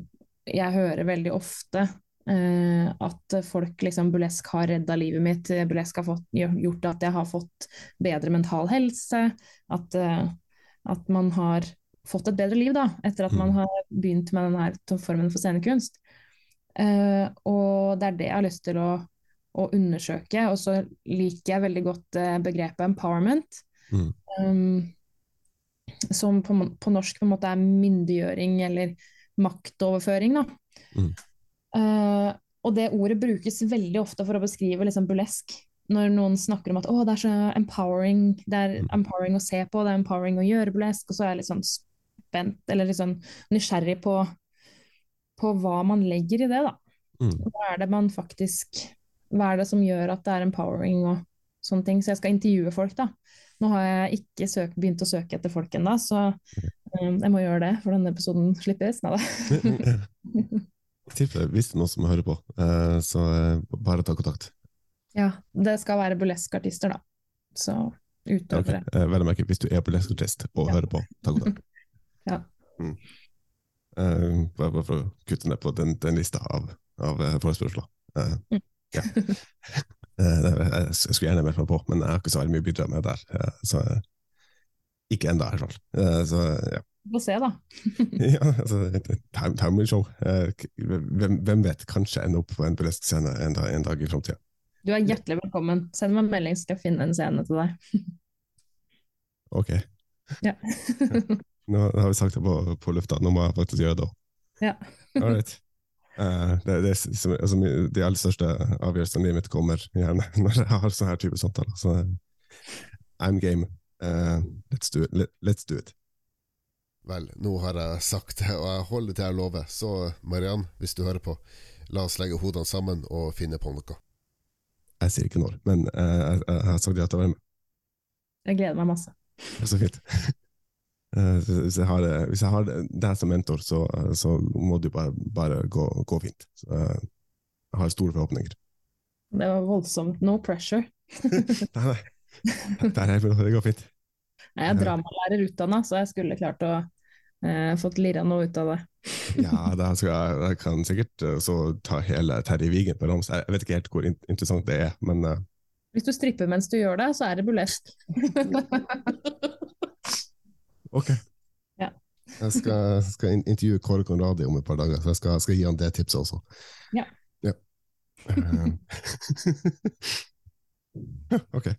jeg hører veldig ofte uh, at folk liksom Burlesk har redda livet mitt, burlesk har fått, gjort at jeg har fått bedre mental helse. At, at, man har fått et bedre liv da, etter at man mm. har begynt med denne formen for scenekunst. Og det er det jeg har lyst til å, å undersøke. Og så liker jeg veldig godt begrepet empowerment. Mm. Um, som på, på, norsk på en måte er myndiggjøring eller maktoverføring, da. Mm. Uh, og det ordet brukes veldig ofte for å beskrive liksom burlesk. Når noen snakker om at det er så empowering, det er mm. empowering å se på, det er empowering å gjøre burlesk, og så er jeg litt sånn spent, eller litt sånn nysgjerrig på, på hva man legger i det, da. Mm. Hva er det man faktisk Hva er det som gjør at det er empowering og sånne ting. Så jeg skal intervjue folk, da. Nå har jeg ikke søk, begynt å søke etter folk ennå, så um, jeg må gjøre det for denne episoden slippes. Nei da. I tilfelle hvis det er noen som hører på, uh, så uh, bare ta kontakt. Ja, det skal være burleskartister, da. Så utøvere. Eh, Vel å merke, hvis du er burleskartist og Ja. hører på, ta kontakt. Ja. Mm. Uh, bare, for å kutte ned på den, den lista av, av eh, forespørsler. Uh, Mm. Ja. Eh, jeg, skulle gjerne meldt meg på, men jeg har ikke så veldig mye å bidra med der. eh, så eh, ikke ennå, i hvert fall. Så ja. Vi får se, da. ja altså, et time, will show. Hvem, hvem vet, kanskje ende opp på en burlesk scene en dag, en dag i framtida. Du er hjertelig velkommen. Send meg en melding, så skal jeg finne en scene til deg. Ok, Ja. nå har vi sagt det på, på lufta, nå må jeg faktisk gjøre det òg. ja. All right. Eh, det, det, som- altså, de aller største avgjørelsene i livet mitt kommer gjerne når jeg har sånne her type samtaler. Så I'm game. Uh, let's, do it. Let's do it. Vel, nå har jeg sagt det, og jeg holder til jeg lover. Så Mariann, hvis du hører på, la oss legge hodene sammen og finne på noe. Jeg sier ikke når, men uh, jeg, jeg har sagt ja til å være med. Jeg gleder meg masse. Det er så fint. Eh, hvis jeg har, hvis jeg har deg som mentor, så, så må det bare, bare gå, gå fint. Så, eh, jeg har store forhåpninger. Det var voldsomt. No pressure. Nei, nei. Det, er, jeg, det går fint. Jeg er dramalærer utdanna, så jeg skulle klart å eh, fått lira noe ut av det. Ja, da jeg, jeg kan sikkert eh, så ta hele Terje Vigen på rams. Jeg vet ikke helt hvor interessant det er, men eh, Hvis du stripper mens du gjør det, så er det burlesk. ok. Ja. Jeg skal, skal intervjue Kåre Conradi om et par dager, så jeg skal, skal gi han det tipset også. Ja. Ja. Eh, ok.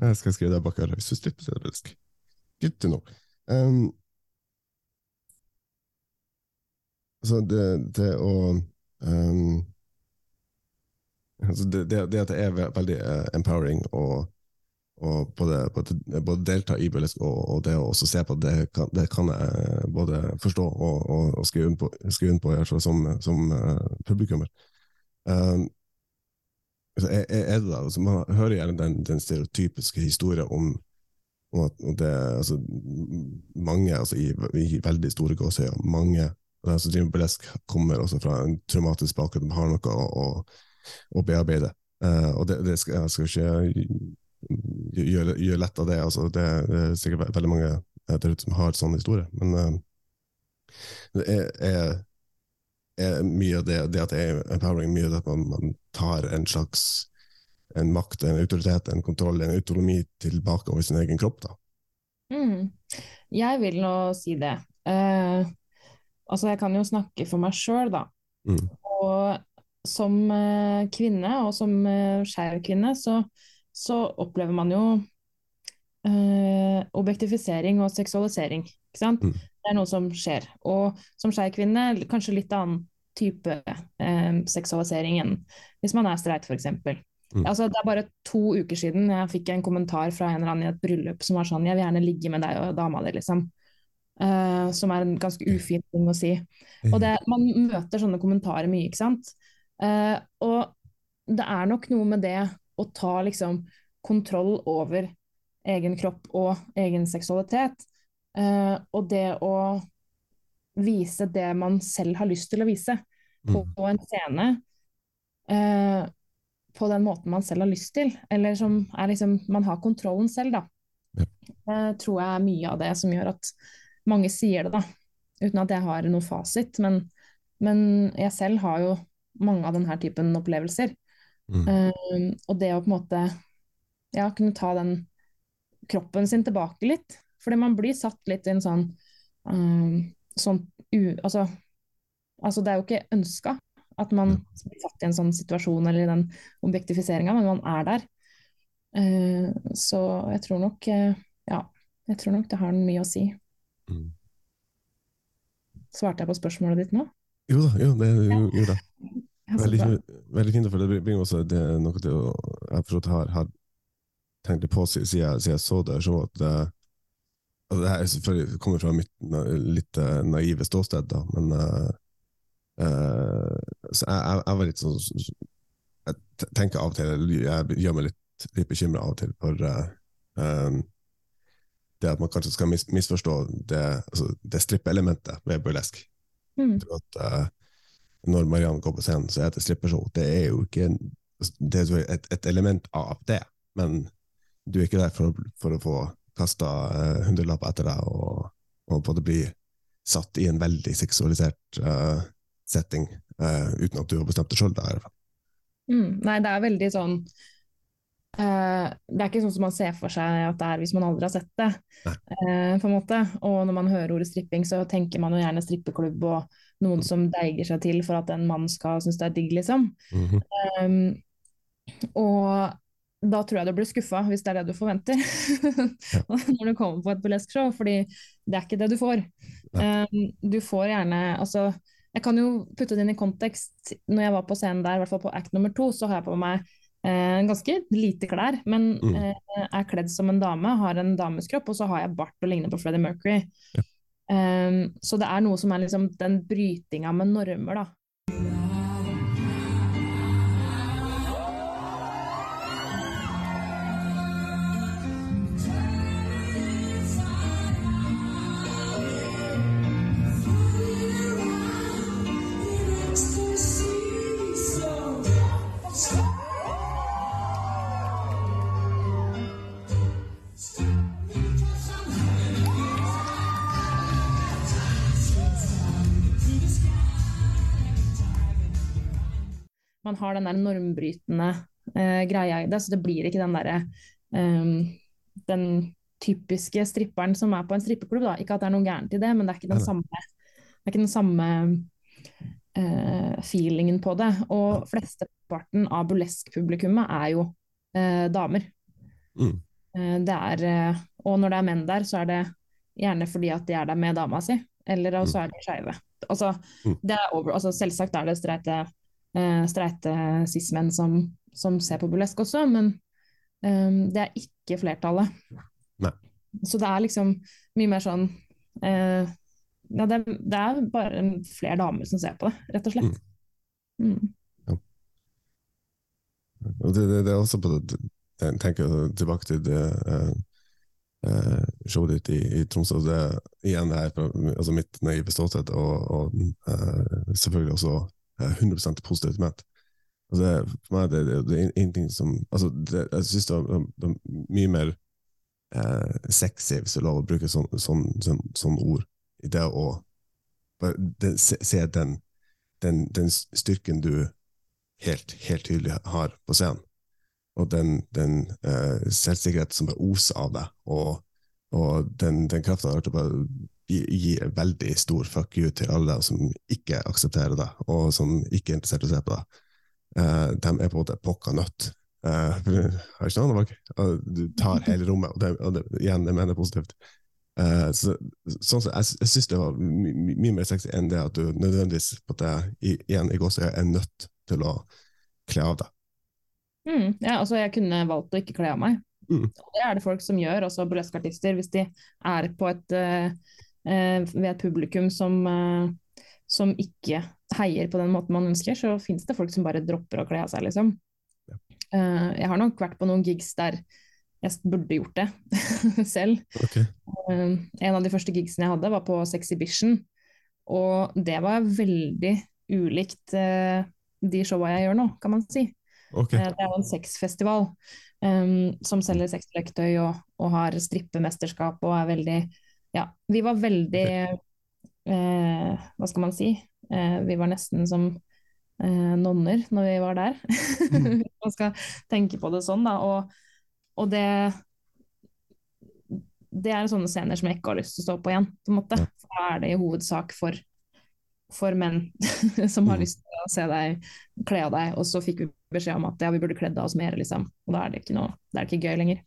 Jeg skal skrive det bak øret. Hvis du stripper, så er det burlesk. Good to know. Um, altså, det, det å um, altså det, det, det at det er veldig eh, empowering og, og både, både, både delta i burlesk og, og det å også se på det, kan, det kan jeg både forstå og, og, og skrive under på, skrive på jeg som, som uh, publikummer. Um, er, er det da, altså, man hører gjerne den, den stereotypiske historien om, om at det, altså, mange altså, i, i veldig store gåsøyer, mange de som driver burlesk, kommer også fra en traumatisk bakgrunn, har noe å, å, å bearbeide. Uh, og det, det skal, jeg skal ikke gjøre, gjør lett av det. Altså, det, er sikkert veldig mange eh, der ute som har sånn historie, men eh, det er, er, er mye av det, det at det er empowering, mye av det at man, man tar en slags en makt, en autoritet, en kontroll, en autonomi tilbake over sin egen kropp. da. Mm. Jeg vil nå si det. Eh, altså, jeg kan jo snakke for meg sjøl, da. Mm. Og som eh, kvinne, og som uh, skeiv kvinne, så, så opplever man jo eh, objektifisering og seksualisering. Ikke sant? Mm. Det er noe som skjer. Og som skeiv kvinne, kanskje litt annen type eh, seksualisering enn hvis man er streit, f.eks. Mm. Altså, det er bare to uker siden jeg fikk en kommentar fra en eller annen i et bryllup som var sånn 'Jeg vil gjerne ligge med deg og dama di', liksom. Uh, som er en ganske ufin ting å si. Og det, man møter sånne kommentarer mye, ikke sant. Uh, og det er nok noe med det å ta liksom kontroll over egen kropp og egen seksualitet. Eh, og det å vise det man selv har lyst til å vise på, Mm. på en scene. uh, på den måten man selv har lyst til, eller som er liksom Man har kontrollen selv, da. Ja. Det tror jeg er mye av det som gjør at mange sier det, da. Uten at jeg har noen fasit. Men, men jeg selv har jo mange av denne typen opplevelser. Mm. Um, og det å på en måte ja, kunne ta den kroppen sin tilbake litt. Fordi man blir satt litt i en sånn, um, sånn u, altså, altså det er jo ikke ønska at man blir satt i en sånn situasjon eller i den objektifiseringa, men man er der. Uh, så jeg tror nok uh, ja, jeg tror nok det har mye å si. Mm. Svarte jeg på spørsmålet ditt nå? Jo da, jo, det gjorde så Veldig, veldig fint, for det bringer også det noe til å Jeg har, har tenkt på siden, jeg- siden jeg så det. Så at det, altså det her er selvfølgelig kommer fra mitt na, litt eh, naive ståsted, da, men uh, uh, så jeg, jeg, jeg var litt sånn Jeg tenker av og til Jeg gjør meg litt, litt bekymra av og til for uh, um, det at man kanskje skal mis, misforstå det, altså det strippelementet ved burlesk. Mm. at eh, når Mariann går på scenen, så er det strippershow. Det er jo ikke det er et, et element av det, men du er ikke der for, for å få kasta hundrelapper etter deg og, og på det bli satt i en veldig seksualisert eh, setting eh, uten at du har bestemt det sjøl. Mm, nei, det er veldig sånn eh, Det er ikke sånn som man ser for seg at det er hvis man aldri har sett det. Eh, på en måte. Og når man hører ordet stripping, så tenker man jo gjerne strippeklubb og noen som deiger seg til for at en mann skal synes det er digg, liksom. Um, og da tror jeg du blir skuffa, hvis det er det du forventer når du kommer på et burlesque-show, fordi det er ikke det du får. Um, du får gjerne Altså, jeg kan jo putte det inn i kontekst. Når jeg var på scenen der, i hvert fall på act nummer to, så har jeg på meg eh, ganske lite klær, men Mm. eh, er kledd som en dame, har en dames kropp, og så har jeg bart og ligner på Freddie Mercury. Ja. Um, så det er noe som er liksom den brytinga med normer, da. Man har den der normbrytende eh, greia i det, så det blir ikke den derre um, den typiske stripperen som er på en strippeklubb. Da. Ikke at det er noe gærent i det, men det er ikke den samme, det er ikke den samme eh, feelingen på det. Og flesteparten av burlesk-publikummet er jo eh, damer. Mm. Eh, det er, eh, og når det er menn der, så er det gjerne fordi at de er der med dama si, eller så er de skeive. Altså, Mm. altså, selvsagt er det streite, streite cis-menn som, som ser på burlesk også, men um, det er ikke flertallet. Nei. Så det er liksom mye mer sånn eh, ja, det, det er bare flere damer som ser på det, rett og slett. Mm. Og det, det, det er også på det, jeg tenker tilbake til det eh, eh, showet ditt i, i Tromsø. Det, igjen det her altså mitt naive ståsted, og, og eh, selvfølgelig også eh, 100 positivt ment. Altså for meg det, det, det er ingenting som altså det, Jeg syns det, er- er mye mer eh, sexy, hvis det er lov å bruke sånn, sånn, sånn, sånn ord, i det å det, se, se den, den, den styrken du helt, helt tydelig har på scenen. Og den, den eh, selvsikkerhet som bare oser av deg, og, og den, den krafta til å bare gi, gi veldig stor fuck you til alle som ikke aksepterer det, og som ikke er interessert i å se på det. Uh, de er på en måte pokka nødt. Uh, har ikke noe. Og Du tar hele rommet, og det, og det, igjen, jeg mener positivt. Uh, så, sånn sett, jeg, jeg syns det var my, my, mye mer sexy enn det at du nødvendigvis på det, i, igjen i gåsøya er nødt til å kle av deg. Mm, ja, altså jeg kunne valgt å ikke kle av meg. Mm. Det er det folk som gjør, også burleskartister. Hvis de er på et, eh, eh, ved et publikum som, eh, som ikke heier på den måten man ønsker, så finnes det folk som bare dropper å kle av seg, liksom. Ja. Eh, jeg har nok vært på noen gigs der jeg burde gjort det selv. Okay. Eh, en av de første gigsene jeg hadde, var på Sexhibition. Og det var veldig ulikt eh, de showa jeg gjør nå, kan man si. Ok. Eh, Det er jo en sexfestival um, som selger sexleketøy og, og har strippemesterskap og er veldig Ja, vi var veldig eh, Hva skal man si? Eh, vi var nesten som eh, nonner når vi var der. Hvis man skal tenke på det sånn, da. Og, og det det er sånne scener som jeg ikke har lyst til å stå på igjen. på en måte. For da er det i hovedsak for, for menn som har Mm. lyst til å se deg kle av deg, og så fikk vi beskjed om at ja, vi burde kledd av oss mer, liksom. Og da er det ikke noe, det er ikke gøy lenger.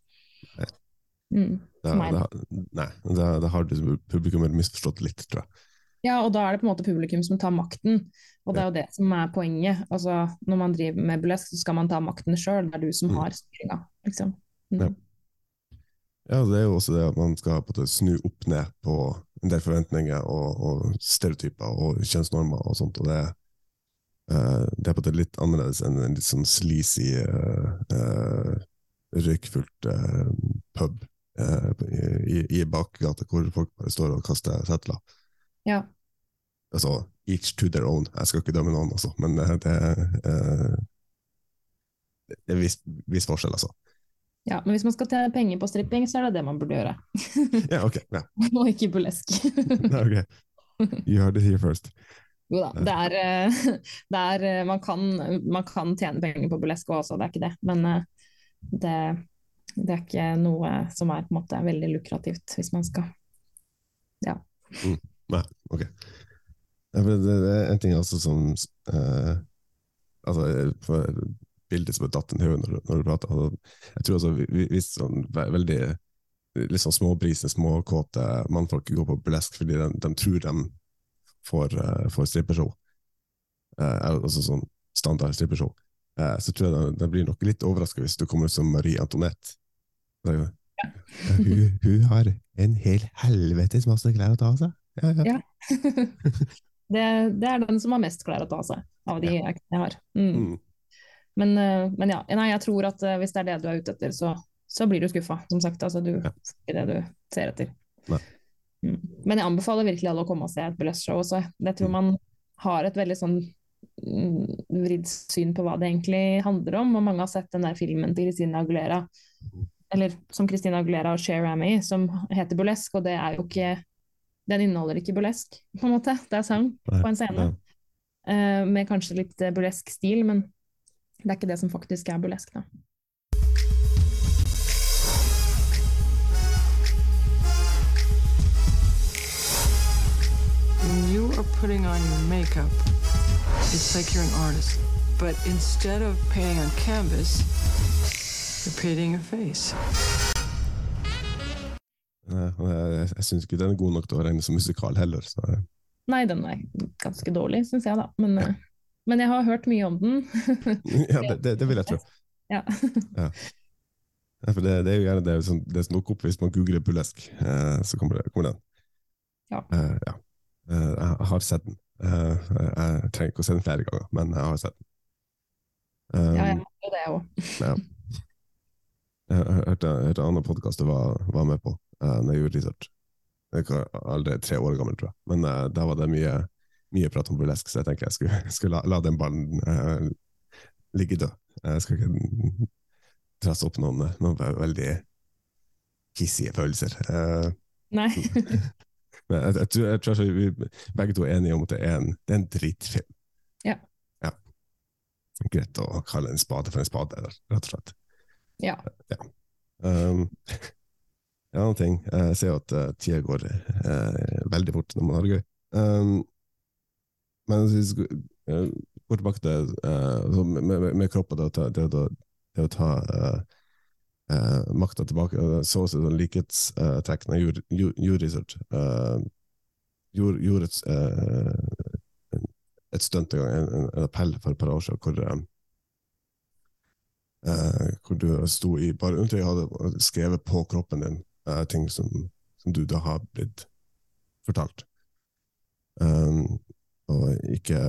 Mm. Da, da, nei, da, da har du publikummet misforstått litt, tror jeg. Ja, og da er det på en måte publikum som tar makten, og det er jo det som er poenget. Altså, når man driver med burlesk, så skal man ta makten sjøl, det er du som Mm. har styringa, liksom. Mm. Ja. Ja, det er jo også det at man skal måte snu opp ned på en del forventninger og, og stereotyper og kjønnsnormer og sånt, og det, uh, det er på en måte litt annerledes enn en litt sånn sleazy, uh, røykfullt eh, pub eh, i, i bakgata hvor folk bare står og kaster setler. Ja. Altså, each to their own. Jeg skal ikke dømme noen, altså, men eh, det, eh, det er viss, viss forskjell, altså. Ja, men hvis man skal tjene penger på stripping, så er det det man burde gjøre. Ja, ok. Ja. Og ikke burlesk. okay. You heard it here first. Jo da, det er, eh, det er eh, man, kan, man kan tjene penger på burlesk også, det er ikke det. Men det, det er ikke noe som er på en måte veldig lukrativt, hvis man skal Ja. Nei, ok. Det, er en ting også som eh, Altså, bildet som er datt en når, når du prater. Altså, jeg tror altså vi- vi- hvis sånn veldig litt sånn småbrisende, småkåte mannfolk går på burlesk fordi de, de tror de får, uh, får strippershow, eh, altså sånn standard strippershow, eh, så tror jeg de, blir nok litt overraska hvis du kommer som Marie Antoinette. Ja. hun, hun har en hel helvetes masse klær å ta av seg. Ja, ja. Ja. det, det er den som har mest klær å ta av seg, av de jeg jeg har. Mm. Mm. Men, eh, men ja, nei, jeg tror at eh, hvis det er det du er ute etter, så, så blir du skuffa, som sagt. Altså, du får det du ser etter. Nei. Mm. Men jeg anbefaler virkelig alle å komme og se et burlesque-show også. Jeg tror man har et veldig sånn mm, vridd syn på hva det egentlig handler om, og mange har sett den der filmen til Christina Aguilera, eller som Christina Aguilera og Cher er som heter burlesk, og det er jo ikke Den inneholder ikke burlesk, på en måte. Det er sang på en scene. Eh, med kanskje litt eh, burlesk stil, men det er ikke det som faktisk er burlesk, da. You are putting on your makeup, it's like you're an artist. But instead of painting on canvas, you're painting your face. Jeg, syns ikke den er god nok til å regne som musikal heller. Så, eh, Nei, den er ganske dårlig, syns jeg, da. Men, ja. men jeg har hørt mye om den. ja, det, det, det vil jeg tro. ja. Ja, for det, det er jo gjerne det, som, det som dukker opp hvis man googler burlesk, eh, så kommer, det, kommer den. Ja. Uh, ja. Uh, jeg har sett den. Eh, jeg trenger ikke å se den flere ganger, men jeg har sett den. Um, ja, jeg har det òg. ja. Jeg har hørte en annen podkast jeg var, var med på uh, når jeg gjorde research. Jeg er allerede tre år gammel, tror jeg. Men uh, da var det mye, mye prat om burlesk, så jeg tenker jeg skulle, skulle la, la den ballen uh, ligge død. Jeg skal ikke trasse opp noen, noen veldig hissige følelser. Uh, Nei. men jeg, jeg, tror, jeg tror vi begge to er enige om at det er en, det er en drittfilm. Ja. ja. Greit å kalle en spade for en spade, rett og slett. ja. Um, en annen ting, jeg ser at uh, tida går uh, veldig fort når man har det gøy. Um, men hvis vi eh, går tilbake til altså med, med, med kroppen, det det, å- det å ta uh, makta tilbake Så så også sånn likhetstegn. jeg gjorde, research. Eh, gjorde, gjorde et, eh, et stunt en gang, en, en, en appell for et par år siden, hvor eh, hvor du sto i bare undertøy hadde skrevet på kroppen din eh, ting som, som du da har blitt fortalt. Um, og ikke,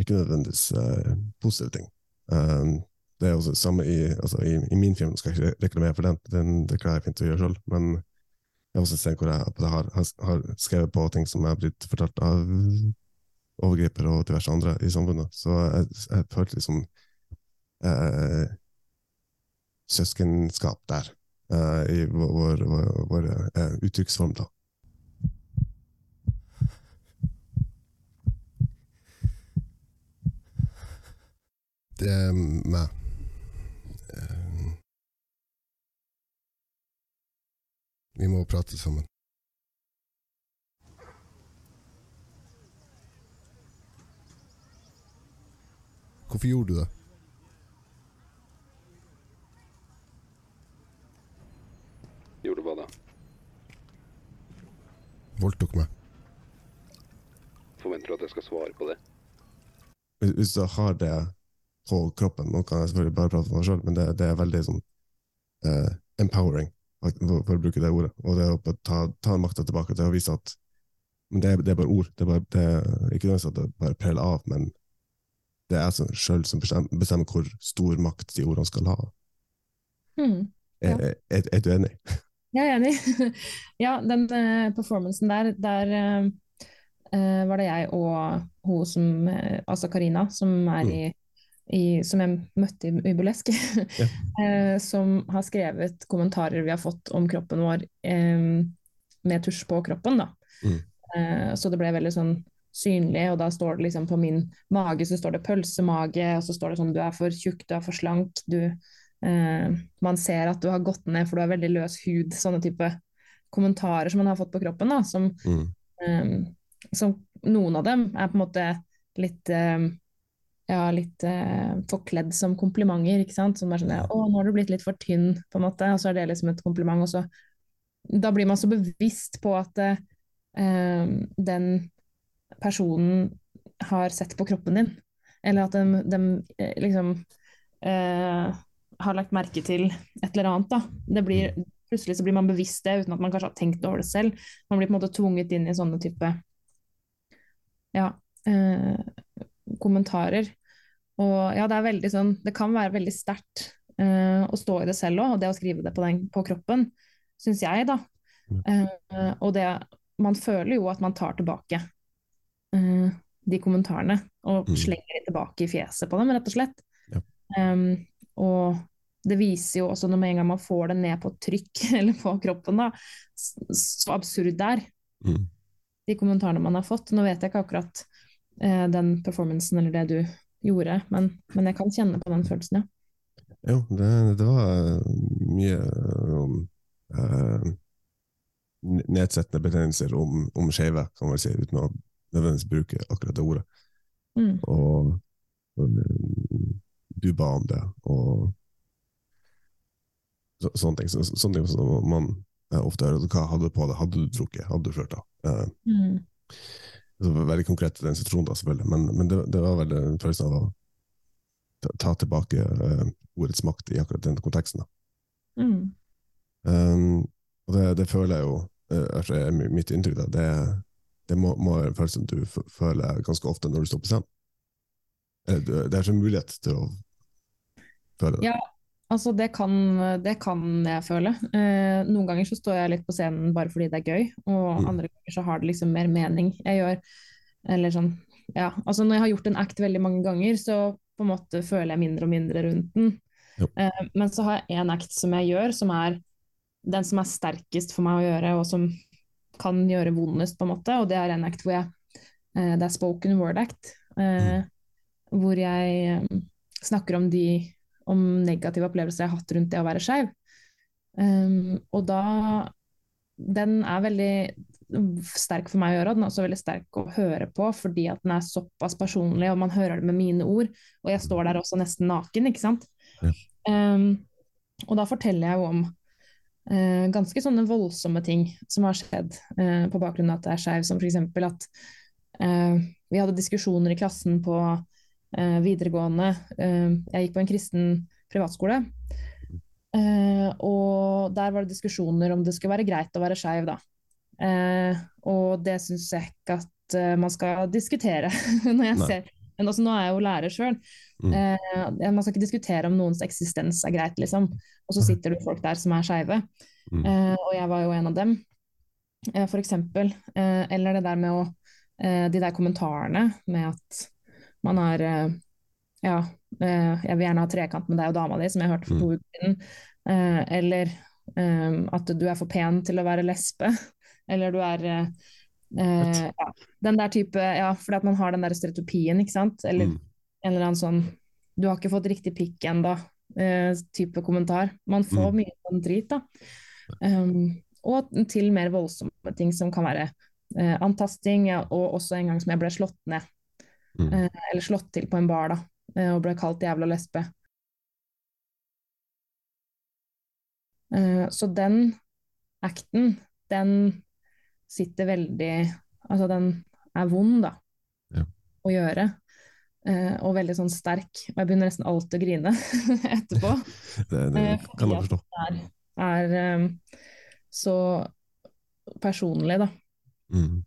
ikke nødvendigvis eh, positive ting. Um, det er også samme i, altså i, i min film, skal jeg ikke reklamere for den, den det klarer jeg fint å gjøre selv, men jeg har også sett hvor jeg, har, har, har skrevet på ting som er blitt fortalt av overgripere og diverse andre i samfunnet. Så jeg, jeg følte liksom eh, søskenskap der, eh, i vår, vår, vår eh, uttrykksform, da. Det er meg. Vi må prate sammen. Hvorfor gjorde du det? Gjorde hva da? Voldtok meg. Forventer du at jeg skal svare på det? Hvis- du har det på kroppen, nå kan jeg selvfølgelig bare prate for meg selv, men det, det er veldig sånn uh, empowering, for, å bruke det ordet. Og det å ta, ta makta tilbake til å vise at men det, det er bare ord. Det er, bare, det ikke nødvendigvis at det bare preller av, men det er jeg sjøl som bestemmer, bestemmer hvor stor makt de ordene skal ha. Hmm. Ja. Er, er, er du enig? Jeg er enig. ja, den uh, performancen der, der eh, var det jeg og hun som Altså Karina, som er Mm. i i, som jeg møtte i, i Burlesk, Ja. eh, som har skrevet kommentarer vi har fått om kroppen vår eh, med tusj på kroppen. Da. Mm. Eh, så det ble veldig sånn synlig, og da står det liksom på min mage så står det pølsemage, og så står det sånn du er for tjukk, du er for slank, du eh, Man ser at du har gått ned for du har veldig løs hud, sånne type kommentarer som man har fått på kroppen, da, som Mm. eh, som noen av dem er på en måte litt um, ja, litt eh, forkledd som komplimenter, ikke sant. Som er sånn 'Å, nå har du blitt litt for tynn', på en måte. Og så er det liksom et kompliment. Og så Da blir man så bevisst på at uh, um, den personen har sett på kroppen din. Eller at de, de eh, liksom uh, har lagt merke til et eller annet, da. Det blir Plutselig så blir man bevisst det uten at man kanskje har tenkt over det selv. Man blir på en måte tvunget inn i sånne type ja, eh, kommentarer. Og ja, det er veldig sånn Det kan være veldig sterkt uh, å stå i det selv òg, og det å skrive det på, den, på kroppen, syns jeg, da. Uh, og det Man føler jo at man tar tilbake uh, de kommentarene, og Mm. slenger de tilbake i fjeset på dem, rett og slett. Ja. Um, og det viser jo også når med en gang man får det ned på trykk eller på kroppen, da, så absurd det er, Mm. de kommentarene man har fått. Nå vet jeg ikke akkurat eh, den performancen eller det du gjorde, men, men jeg kan kjenne på den følelsen, ja. Jo, det, det var eh, mye om eh, nedsettende betegnelser om, om skeive, kan man si, uten å nødvendigvis bruke akkurat det ordet. Mm. Og, og eh, du ba om det, og så, sånne ting. Så, sånne ting som man eh, ofte hører. Hva hadde du på deg? Hadde du drukket? Hadde du flørta? Eh, Mm. Veldig konkret i den situasjonen, da, selvfølgelig, men, men det, det var vel en følelse av å ta, ta tilbake uh, ordets makt i akkurat den konteksten. Da. Mm. Um, og det, det føler jeg jo altså, er mitt inntrykk. Da. Det, det må, må være en følelse du føler ganske ofte når du står på scenen. Eh, Det er ikke en mulighet til å føle det. Ja, altså det kan, det kan jeg føle. Eh, noen ganger så står jeg litt på scenen bare fordi det er gøy, og Mm. andre ganger så har det liksom mer mening. Jeg gjør, eller sånn, ja, altså når jeg har gjort en act veldig mange ganger, så på en måte føler jeg mindre og mindre rundt den. Eh, men så har jeg en act som jeg gjør, som er den som er sterkest for meg å gjøre, og som kan gjøre vondest, på en måte, og det er en act hvor jeg, eh, det er spoken word act, eh, hvor jeg eh, snakker om de om negative opplevelser jeg har hatt rundt det å være skeiv. Um, og da Den er veldig sterk for meg å gjøre, og den er også veldig sterk å høre på, fordi at den er såpass personlig, og man hører det med mine ord. Og jeg står der også nesten naken, ikke sant. Ja. Um, og da forteller jeg jo om uh, ganske sånne voldsomme ting som har skjedd uh, på bakgrunn av at jeg er skeiv, som f.eks. at uh, vi hadde diskusjoner i klassen på videregående. Eh, jeg gikk på en kristen privatskole. Eh, og der var det diskusjoner om det skulle være greit å være skeiv, da. Eh, og det syns jeg ikke at eh, man skal diskutere når jeg Nei. ser Men også nå er jeg jo lærer sjøl. Mm. Eh, man skal ikke diskutere om noens eksistens er greit, liksom. Og så sitter det folk der som er skeive. Mm. Eh, og jeg var jo en av dem, eh, for eksempel. Eh, eller det der med å eh, De der kommentarene med at man har eh, Ja, eh, jeg vil gjerne ha trekant med deg og dama di, som jeg hørte for to uker siden. Eh, eller at du er for pen til å være lesbe. Eller du er ja, Den der type Ja, fordi at man har den der stereotypien, ikke sant. Eller Mm. en eller annen sånn Du har ikke fått riktig pikk ennå, type kommentar. Man får Mm. mye sånn drit, da. Um, og til mer voldsomme ting som kan være eh, antasting, og også en gang som jeg ble slått ned. Mm. Eh, eller slått til på en bar, da, eh, og ble kalt jævla lesbe. Eh, så den acten, den sitter veldig Altså, den er vond, da, Ja. å gjøre. Og veldig sånn sterk. Og jeg begynner nesten alltid å grine etterpå. Det, det kan jeg forstå. forstå. er, er så personlig, da. Mm.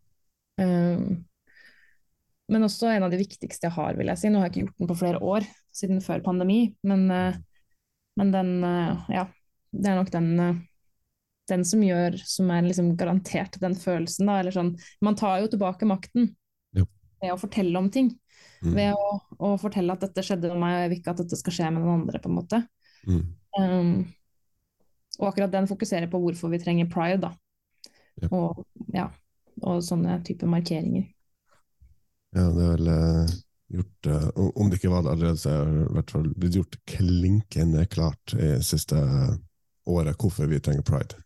Um, men også en av de viktigste jeg har, vil jeg si. Nå har jeg ikke gjort den på flere år, siden før pandemi, men, uh, men den, uh, ja, det er nok den, uh, den som gjør, som er liksom garantert den følelsen, da. Eller sånn, man tar jo tilbake makten Jo. ved å fortelle om ting. Mm. ved å, å fortelle at dette skjedde med meg, og jeg vil ikke at dette skal skje med noen andre, på en måte. Mm. Um, og akkurat den fokuserer på hvorfor vi trenger pride, da. Ja. Og, ja, og sånne type markeringer. Ja, det er vel eh, gjort eh, om- det ikke var det allerede, så er det i hvert fall blitt gjort klinkende klart i siste året hvorfor vi trenger pride.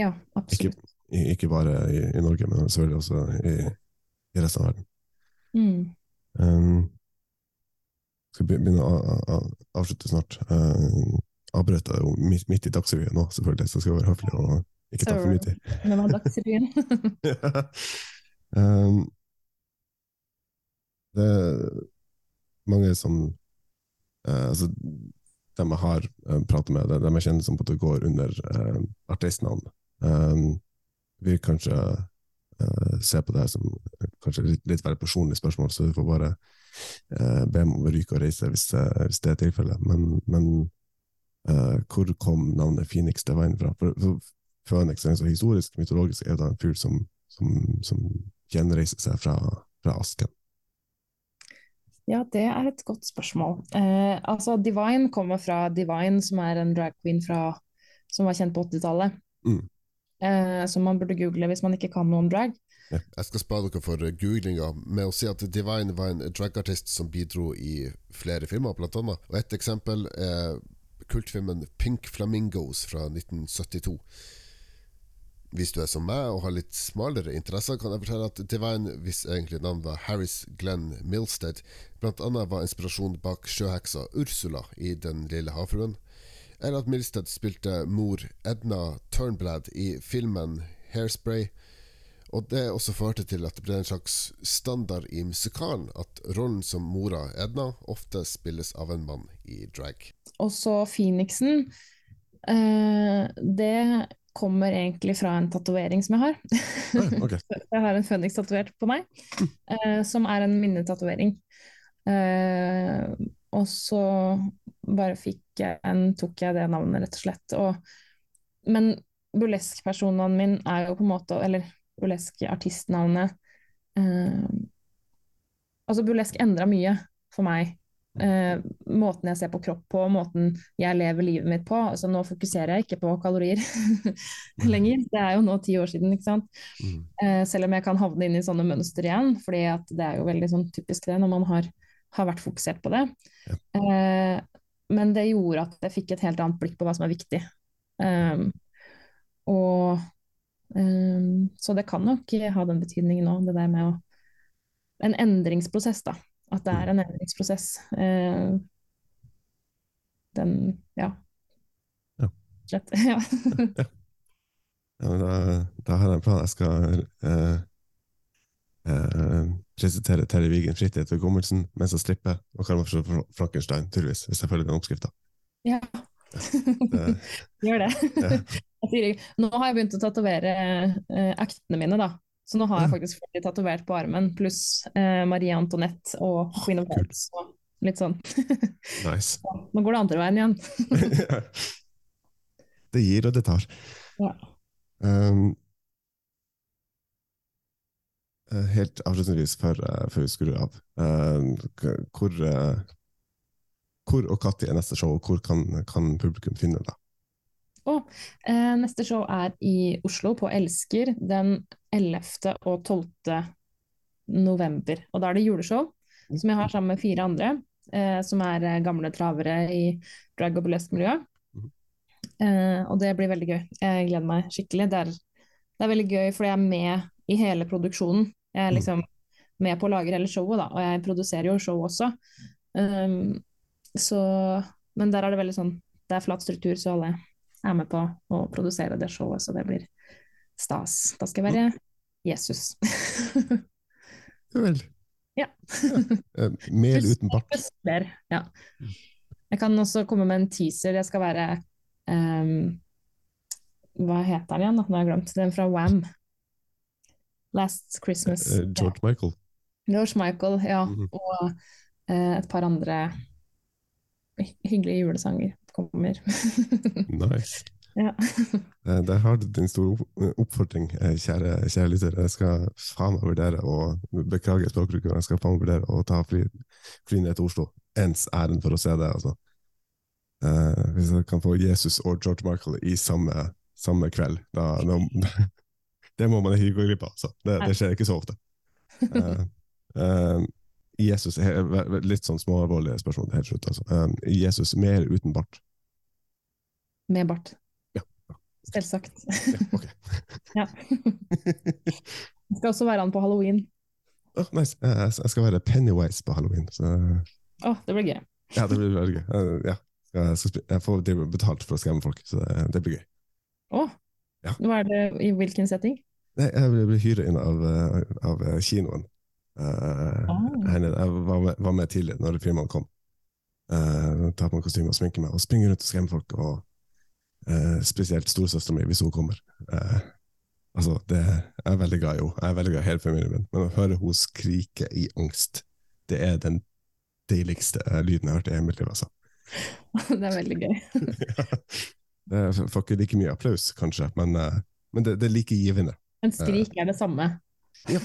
Ja, absolutt. Ikke, ikke bare i, i Norge, men selvfølgelig også i, i resten av verden. Mm. Um, skal be- begynne å å, å avslutte snart. Uh, avbrøt jeg jo midt, midt i Dagsrevyen nå, selvfølgelig, så skal jeg være høflig og ikke ta for mye tid. Det var Dagsrevyen. um, det er mange som eh, altså, dem jeg har uh, pratet med, dem jeg kjenner som på at det går under eh, artistnavn, eh, vil kanskje eh, se på det som eh, kanskje litt, litt veldig personlig spørsmål, så du får bare eh, be om å ryke og reise hvis, det- hvis det er tilfellet. Men, men eh, hvor kom navnet Phoenix Divine fra? For, for Phoenix er så historisk, mytologisk, er det en fugl som, som, som gjenreiser seg fra, fra asken. Ja, det er et godt spørsmål. Eh, altså, Divine kommer fra Divine, som er en drag queen fra, som var kjent på 80-tallet. Mm. Eh, som man burde google hvis man ikke kan noe om drag. Jeg skal spare dere for googlinga med å si at Divine var en dragartist som bidro i flere filmer, blant annet. Og et eksempel er kultfilmen Pink Flamingos fra 1972. Hvis du er som meg og har litt smalere interesser, kan jeg fortelle at Divine, hvis egentlig navn var Harris Glenn Milstead, blant annet var inspirasjonen bak sjøheksa Ursula i Den lille havfruen, eller at Milstead spilte mor Edna Turnblad i filmen Hairspray, og det også førte til at det ble en slags standard i musikalen at rollen som mora Edna ofte spilles av en mann i drag. Også Phoenixen, eh, det kommer egentlig fra en tatovering som jeg har. Ah, ok. Jeg har en Phoenix tatovert på meg, eh, som er en minnetatovering. Eh, og så bare fikk jeg en, tok jeg det navnet, rett og slett. Og, men burlesk-personen min er jo på en måte Eller burlesk-artistnavnet eh, Altså, burlesk endra mye for meg. Eh, måten jeg ser på kropp på, måten jeg lever livet mitt på. Altså, nå fokuserer jeg ikke på kalorier lenger. Det er jo nå ti år siden, ikke sant. Mm. Eh, selv om jeg kan havne inn i sånne mønster igjen, fordi det er jo veldig sånn typisk det når man har, har vært fokusert på det. Eh, men det gjorde at jeg fikk et helt annet blikk på hva som er viktig. Um, og um, Så det kan nok ha den betydningen nå, det der med å En endringsprosess, da. At det er en endringsprosess. Eh, den Ja. Ja. Slett. ja. Ja, men da, da har jeg en plan. Jeg skal eh, eh, presentere Terje Wigen fritt etter hukommelsen mens jeg stripper, og kaller meg for Frankenstein, tydeligvis, hvis jeg følger den oppskrifta. ja. Det- Gjør det. Ja. Nå har jeg begynt å tatovere eh, aktene mine, da. Så nå har jeg faktisk flere tatovert på armen, pluss eh, Marie Antoinette og Queen of. Hearts. Og litt sånn. Nice. Nå går det andre veien igjen. det gir og det tar. Ja. Um, eh, helt avslutningsvis, før, eh, før vi skrur av. Uh, hvor, uh, hvor og når er neste show, og hvor kan, kan publikum finne det? Oh, eh, neste show er i Oslo, på Elsker, den 11. og 12. november. Og da er det juleshow, som jeg har sammen med fire andre, eh, som er eh, gamle travere i drag- og burlesk-miljøet. Mhm. Eh, og det blir veldig gøy. Jeg gleder meg skikkelig. Det er, det er veldig gøy fordi jeg er med i hele produksjonen. Jeg er Mhm. liksom med på å lage hele showet, da, og jeg produserer jo show også. Um, så, men der er det veldig sånn Det er flat struktur, så alle er med på å produsere det showet, så det blir stas. Da skal jeg være Jesus. Ja vel. Ja. Eh, Mel uten bart. Ja. Jeg kan også komme med en teaser. Jeg skal være um, Hva heter den igjen? Nå har jeg glemt. Den fra Wham. Last Christmas. Eh, George Michael. George Michael, ja. Mhm. Og uh, et par andre hyggelige julesanger kommer. Nice. Ja. Eh, Der har du din store oppfordring, eh, kjære, kjære lytter. Jeg skal faen meg vurdere å beklage språkbruken, jeg skal faen meg vurdere å ta fly fly ned til Oslo. Ens ærend for å se det. altså. Eh, hvis jeg kan få Jesus og George Michael i samme, samme kveld, da, da Det må man ikke gå glipp av. Altså. Det, det skjer ikke så ofte. Eh, eh, Jesus, Litt sånn småalvorlige spørsmål helt slutt. Altså. Eh, Jesus mer uten bart? Med bart. Selvsagt. Ja, ok. ja. Jeg skal også være han på halloween. Åh, nice. Jeg skal være Pennywise på halloween. Så, Oh, det blir gøy. ja, det blir veldig gøy. Ja. Jeg, får betalt for å skremme folk, så det, blir gøy. Oh. Ja. hva er det, i hvilken setting? Nei, jeg ble, hyret inn av, eh, av eh, kinoen. Eh. Jeg var med, var med tidlig når filmene kom. Uh, ta på meg kostyme og sminke meg, og springe rundt og skremme folk. Og, eh, spesielt storesøstera mi, hvis hun kommer. Eh, altså, det, jeg er veldig glad i henne. Jeg er veldig glad i hele familien min. Men å høre henne skrike i angst, det er den deiligste eh, lyden jeg har hørt i hele mitt liv. Altså. Det er veldig gøy. Jeg får ikke like mye applaus, kanskje, men, eh, men det, det er like givende. Men skrik er det samme. Ja,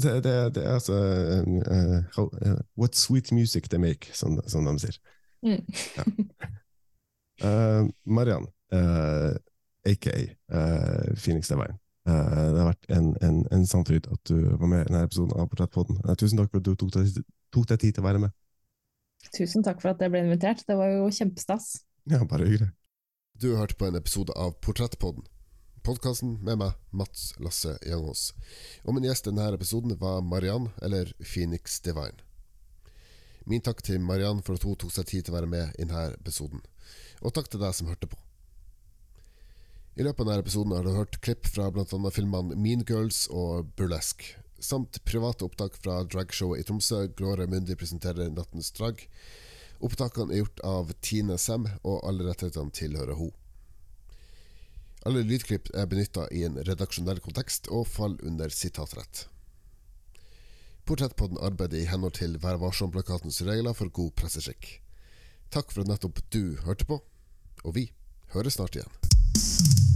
det, det, det er altså uh, how- uh, What sweet music they make, som, som de sier. Mm. Ja. Eh, Mariann, uh, aka uh, Phoenix Divine. Uh, det har vært en, en, en sann fryd at du var med i denne episoden av Portrettpodden. Eh, tusen takk for at du tok deg, tok deg tid til å være med. Tusen takk for at jeg ble invitert. Det var jo kjempestas. Ja, bare hyggelig. Du har hørt på en episode av Portrettpodden. Podkasten med meg, Mats Lasse Jangås. Og min gjest i denne episoden var Mariann, eller Phoenix Divine. Min takk til Mariann for at hun tok seg tid til å være med i denne episoden. Og takk til deg som hørte på. I løpet av denne episoden har du hørt klipp fra bl.a. filmene Mean Girls og Burlesque, samt private opptak fra dragshowet i Tromsø, Glåre Mundi presenterer Nattens drag. Opptakene er gjort av Tine Sem, og alle rettighetene tilhører henne. Alle lydklipp er benytta i en redaksjonell kontekst og faller under sitatrett. Portrettpodden arbeider i henhold til Vær varsom-plakatens regler for god presseskikk. Takk for at nettopp du hørte på, og vi høres snart igjen.